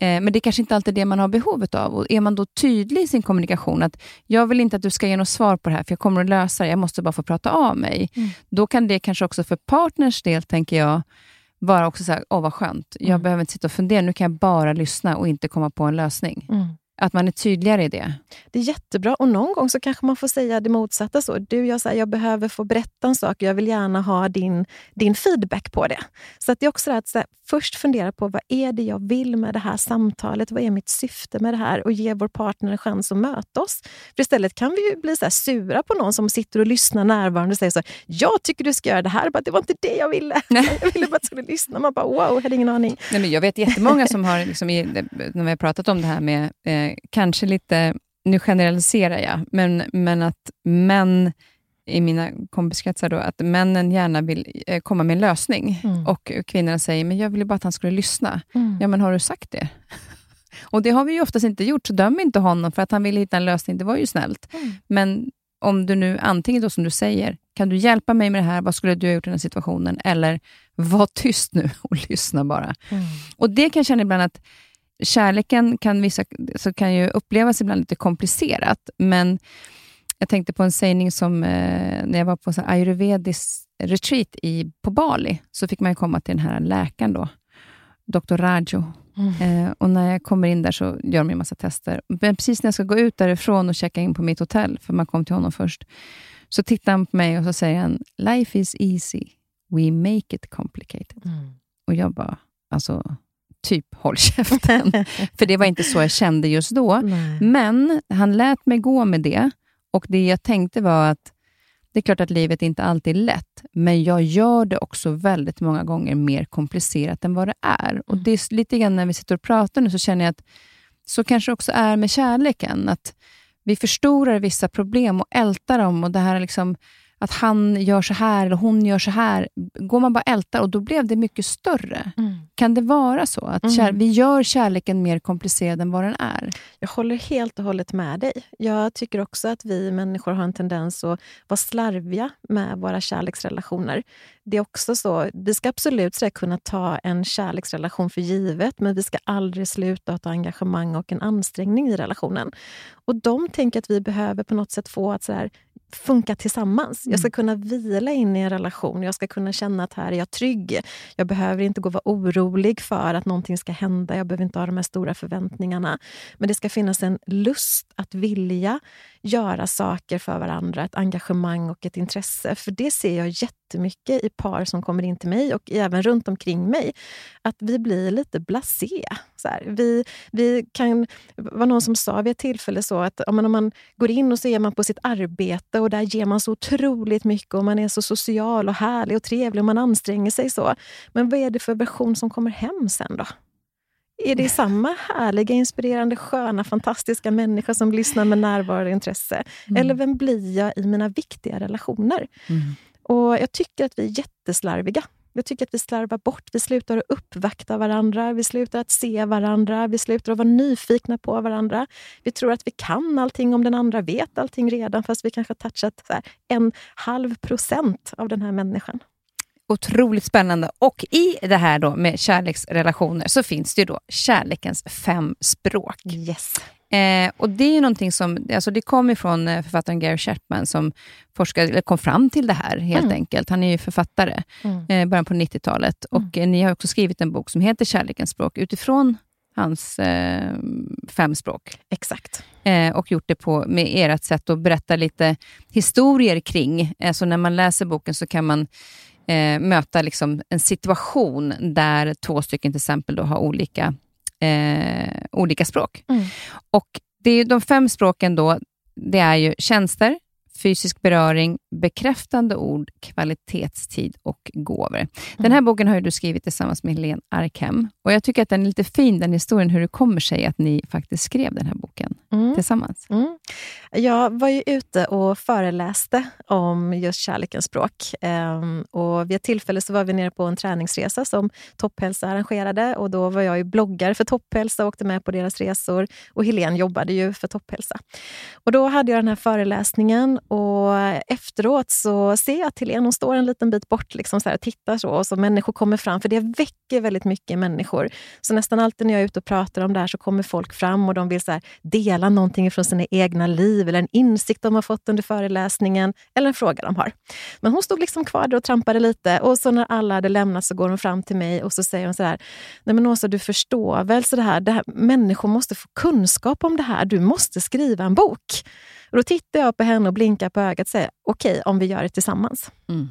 Eh, men det är kanske inte alltid det man har behovet av. Och Är man då tydlig i sin kommunikation, att jag vill inte att du ska ge något svar på det här, för jag kommer att lösa det, jag måste bara få prata av mig. Mm. Då kan det kanske också för partners del, tänker jag, vara också så här, åh vad skönt, jag mm. behöver inte sitta och fundera, nu kan jag bara lyssna och inte komma på en lösning. Att man är tydligare i det. Det är jättebra. Och någon gång så kanske man får säga det motsatta. så. Du, jag, så här, jag behöver få berätta en sak. Jag vill gärna ha din, din feedback på det. Så att det är också att här, först fundera på vad är det jag vill med det här samtalet? Vad är mitt syfte med det här? Och ge vår partner en chans att möta oss. För istället kan vi ju bli så sura på någon som sitter och lyssnar närvarande och säger så jag tycker du ska göra det här. Bara, det var inte det jag ville. Nej. Jag ville bara att du skulle lyssna. Man bara, wow, jag hade ingen aning. Nej, men jag vet jättemånga som har, liksom, när vi har pratat om det här med eh, kanske lite, nu generaliserar jag, men, men att män i mina kompiskretsar, då, att männen gärna vill eh, komma med en lösning mm. och kvinnorna säger, men jag ville bara att han skulle lyssna. Mm. Ja, men har du sagt det? och det har vi ju oftast inte gjort, så döm inte honom för att han ville hitta en lösning. Det var ju snällt. Mm. Men om du nu antingen då som du säger, kan du hjälpa mig med det här? Vad skulle du ha gjort i den här situationen? Eller var tyst nu och lyssna bara. Mm. Och Det kan jag känna ibland att kärleken kan, vissa, så kan ju upplevas ibland lite komplicerat, men jag tänkte på en sägning som eh, när jag var på en ayurvedisk retreat i, på Bali, så fick man komma till den här läkaren, då, Dr. Rajo. Mm. Eh, och när jag kommer in där så gör de en massa tester. Men precis när jag ska gå ut därifrån och checka in på mitt hotell, för man kom till honom först, så tittar han på mig och så säger han, Life is easy. We make it complicated. Mm. Och jag bara, alltså typ håll käften. För det var inte så jag kände just då. Nej. Men han lät mig gå med det och det jag tänkte var att det är klart att livet inte alltid är lätt, men jag gör det också väldigt många gånger mer komplicerat än vad det är. Och det är lite grann när vi sitter och pratar nu så känner jag att så kanske också är med kärleken. Att vi förstorar vissa problem och ältar dem och det här är liksom att han gör så här eller hon gör så här. Går man bara ältar och då blev det mycket större. Mm. Kan det vara så? Att Mm. kär, vi gör kärleken mer komplicerad än vad den är? Jag håller helt och hållet med dig. Jag tycker också att vi människor har en tendens att vara slarviga med våra kärleksrelationer. Det är också så, vi ska absolut så kunna ta en kärleksrelation för givet, men vi ska aldrig sluta att ha engagemang och en ansträngning i relationen. Och de tänker att vi behöver på något sätt få att så där, funka tillsammans. Jag ska kunna vila in i en relation. Jag ska kunna känna att här är jag trygg. Jag behöver inte gå vara orolig för att någonting ska hända. Jag behöver inte ha de här stora förväntningarna. Men det ska finnas en lust att vilja göra saker för varandra, ett engagemang och ett intresse. För det ser jag jättemycket i par som kommer in till mig och även runt omkring mig. Att vi blir lite blasé. Så här, vi, vi kan, var någon som sa vid ett tillfälle så att om man, om man går in och så är man på sitt arbete och där ger man så otroligt mycket och man är så social och härlig och trevlig och man anstränger sig så. Men vad är det för version som kommer hem sen då? Är det samma härliga, inspirerande, sköna, fantastiska människa som lyssnar med närvaro och intresse? Eller vem blir jag i mina viktiga relationer? Och Jag tycker att vi är jätteslarviga. Jag tycker att vi slarvar bort. Vi slutar att uppvakta varandra, vi slutar att se varandra, vi slutar att vara nyfikna på varandra. Vi tror att vi kan allting om den andra vet allting redan, fast vi kanske har touchat en halv procent av den här människan. Otroligt spännande. Och i det här då med kärleksrelationer så finns det ju då kärlekens fem språk. Yes. Eh, och Det är ju någonting som alltså det kom ifrån eh, författaren Gary Chapman som forskade, eller kom fram till det här helt Mm. enkelt. Han är ju författare, Mm. eh, början på 90-talet. Och eh, Ni har också skrivit en bok som heter Kärlekens språk utifrån hans eh, fem språk. Exakt. Eh, och gjort det på, med ert sätt att berätta lite historier kring. Eh, så när man läser boken så kan man eh, möta liksom en situation där två stycken till exempel då har olika, eh, olika språk. Mm. Och det är de fem språken då, det är ju tjänster, fysisk beröring, bekräftande ord, kvalitetstid och gåvor. Den här boken har du skrivit tillsammans med Helene Arkhem. Och jag tycker att den är lite fin, den historien, hur det kommer sig att ni faktiskt skrev den här boken Mm. tillsammans. Mm. Jag var ju ute och föreläste om just kärlekens språk. Ehm, och vid ett tillfälle så var vi nere på en träningsresa som Topphälsa arrangerade. Och Då var jag ju bloggare för Topphälsa och åkte med på deras resor. Och Helene jobbade ju för Topphälsa. Och Då hade jag den här föreläsningen och efteråt så ser jag att Helene hon står en liten bit bort liksom så här, och tittar så. Och så människor kommer fram, för det väcker väldigt mycket människor. Så nästan alltid när jag är ute och pratar om det här så kommer folk fram och de vill så här, dela någonting från sina egna liv eller en insikt de har fått under föreläsningen eller en fråga de har. Men hon stod liksom kvar där och trampade lite och så när alla hade lämnat så går hon fram till mig och så säger hon så här, nej men Åsa du förstår väl så det här, det här, människor måste få kunskap om det här, du måste skriva en bok. Och då tittar jag på henne och blinkar på ögat och säger, okej okay, om vi gör det tillsammans. Mm.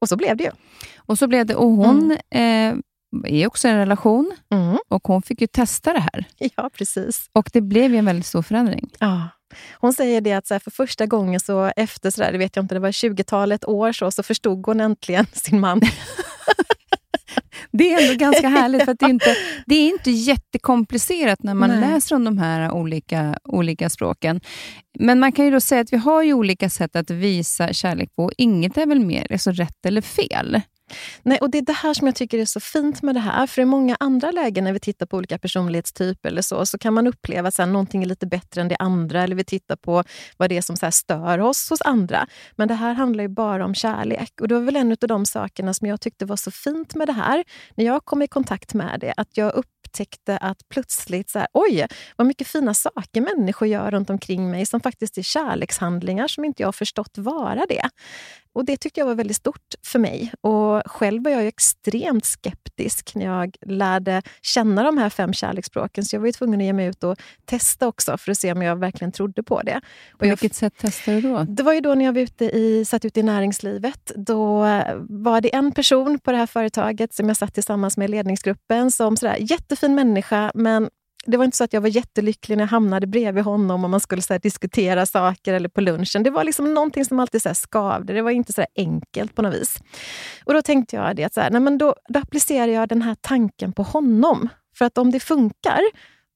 Och så blev det ju. Och så blev det, och hon eh, är också i en relation Mm. och hon fick ju testa det här. Ja, precis. Och det blev ju en väldigt stor förändring. Ja. Hon säger det att så här, för första gången så efter så där, det vet jag inte, det var 20-talet år så, så förstod hon äntligen sin man. Det är ändå ganska härligt, för att det, är inte, det är inte jättekomplicerat när man Nej. läser om de här olika, olika språken. Men man kan ju då säga att vi har ju olika sätt att visa kärlek på. Inget är väl mer alltså rätt eller fel. Nej, och Det är det här som jag tycker är så fint med det här. För i många andra lägen när vi tittar på olika personlighetstyper eller så, så kan man uppleva att någonting är lite bättre än det andra. Eller vi tittar på vad det är som så här, stör oss hos andra. Men det här handlar ju bara om kärlek. Och det var väl en av de sakerna som jag tyckte var så fint med det här. När jag kom i kontakt med det, att jag upptäckte att plötsligt, så här, oj, vad mycket fina saker människor gör runt omkring mig som faktiskt är kärlekshandlingar som inte jag har förstått vara det och Det tyckte jag var väldigt stort för mig. Och Själv var jag extremt skeptisk när jag lärde känna de här fem kärleksspråken. Så jag var tvungen att ge mig ut och testa också för att se om jag verkligen trodde på det. Och på vilket sätt testade du då? Det var ju då när jag var ute i, satt ute i näringslivet. Då var det en person på det här företaget som jag satt tillsammans med i ledningsgruppen som sådär, jättefin människa, men det var inte så att jag var jättelycklig när jag hamnade bredvid honom och man skulle så diskutera saker eller på lunchen. Det var liksom någonting som alltid så skavde. Det var inte så enkelt på något vis. Och Då tänkte jag det att så här, nej men då, då applicerar jag den här tanken på honom. För att om det funkar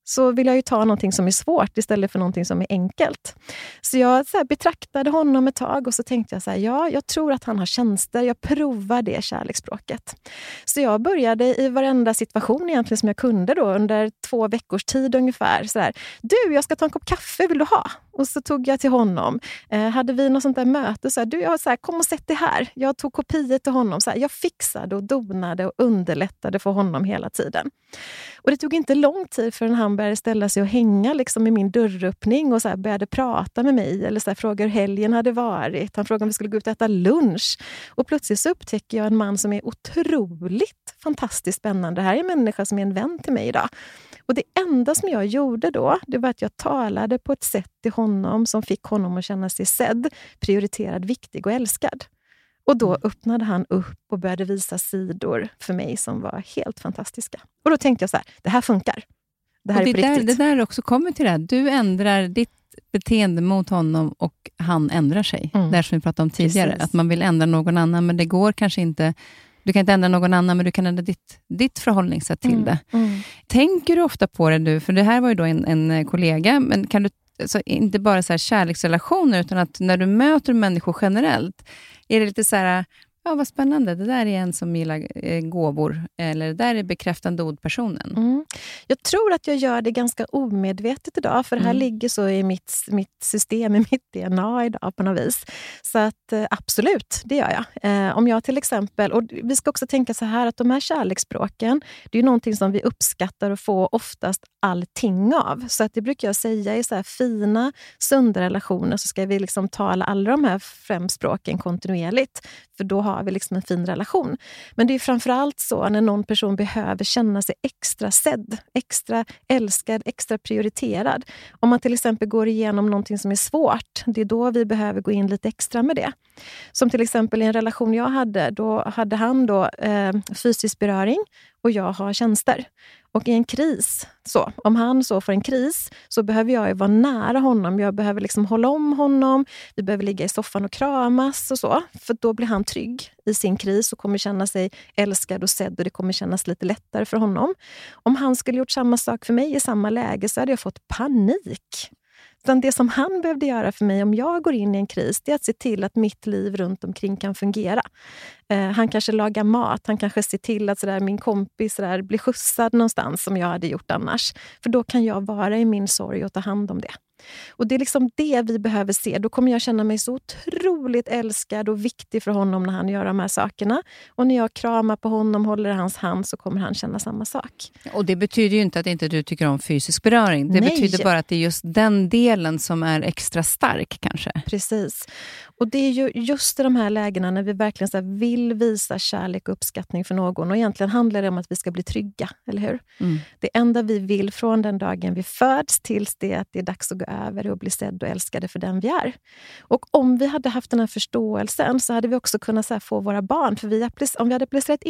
så vill jag ju ta någonting som är svårt istället för någonting som är enkelt. Så jag så betraktade honom ett tag och så tänkte jag så här, ja, jag tror att han har tjänster. Jag provar det kärleksspråket. Så jag började i varenda situation egentligen som jag kunde då under två veckors tid ungefär. Så här, du, jag ska ta en kopp kaffe, vill du ha? Och så tog jag till honom. Eh, hade vi något sånt där möte, så här, du, jag så här, kom och sätt dig här. Jag tog kopior till honom. Så här, jag fixade och donade och underlättade för honom hela tiden. Och Det tog inte lång tid förrän han började ställa sig och hänga liksom i min dörröppning och så började prata med mig. Eller så här, fråga hur helgen hade varit. Han frågade om vi skulle gå ut och äta lunch. Och plötsligt så upptäcker jag en man som är otroligt fantastiskt spännande. Det här är en människa som är en vän till mig idag. Och Det enda som jag gjorde då, det var att jag talade på ett sätt till honom som fick honom att känna sig sedd, prioriterad, viktig och älskad. Och Då mm. öppnade han upp och började visa sidor för mig som var helt fantastiska. Och Då tänkte jag så här, det här funkar. Det här och är på där, riktigt. Det där också kommer till det här. Du ändrar ditt beteende mot honom och han ändrar sig. Mm. Det som vi pratade om tidigare. Precis. Att man vill ändra någon annan, men det går kanske inte du kan inte ändra någon annan, men du kan ändra ditt, ditt förhållningssätt till mm. det. Mm. Tänker du ofta på det nu? För det här var ju då en, en kollega, men kan du, alltså, inte bara så kärleksrelationer, utan att när du möter människor generellt, är det lite så här, Ja, vad spännande. Det där är en som gillar eh, gåvor, eller det där är bekräftande ord-personen. Mm. Jag tror att jag gör det ganska omedvetet idag, för det här mm. ligger så i mitt, mitt system, i mitt DNA idag på något vis. Så att, eh, absolut, det gör jag. Eh, om jag till exempel, och Vi ska också tänka så här att de här kärleksspråken, det är någonting som vi uppskattar och får oftast allting av. Så att det brukar jag säga, i så här fina, sunda relationer så ska vi liksom tala alla de här fem språken kontinuerligt. För då har vi liksom en fin relation. Men det är framförallt så när någon person behöver känna sig extra sedd, extra älskad, extra prioriterad. Om man till exempel går igenom någonting som är svårt, det är då vi behöver gå in lite extra med det. Som till exempel i en relation jag hade, då hade han då eh, fysisk beröring och jag har tjänster. Och i en kris, så, om han så får en kris, så behöver jag vara nära honom. Jag behöver liksom hålla om honom. Vi behöver ligga i soffan och kramas och så. För då blir han trygg i sin kris och kommer känna sig älskad och sedd och det kommer kännas lite lättare för honom. Om han skulle gjort samma sak för mig i samma läge så hade jag fått panik. Utan det som han behövde göra för mig om jag går in i en kris, det är att se till att mitt liv runt omkring kan fungera. Eh, han kanske lagar mat, han kanske ser till att sådär, min kompis sådär, blir skjutsad någonstans som jag hade gjort annars. För då kan jag vara i min sorg och ta hand om det. Och Det är liksom det vi behöver se. Då kommer jag känna mig så otroligt älskad och viktig för honom när han gör de här sakerna. Och när jag kramar på honom, håller hans hand, så kommer han känna samma sak. Och Det betyder ju inte att inte du tycker om fysisk beröring. Det Nej. betyder bara att det är just den delen som är extra stark kanske. Precis. Och Det är ju just i de här lägena när vi verkligen så vill visa kärlek och uppskattning för någon. Och Egentligen handlar det om att vi ska bli trygga, eller hur? Mm. Det enda vi vill från den dagen vi föds tills det att det är dags att gå över och bli sedd och älskade för den vi är. Och Om vi hade haft den här förståelsen så hade vi också kunnat så få våra barn... För vi, Om vi hade applicerat in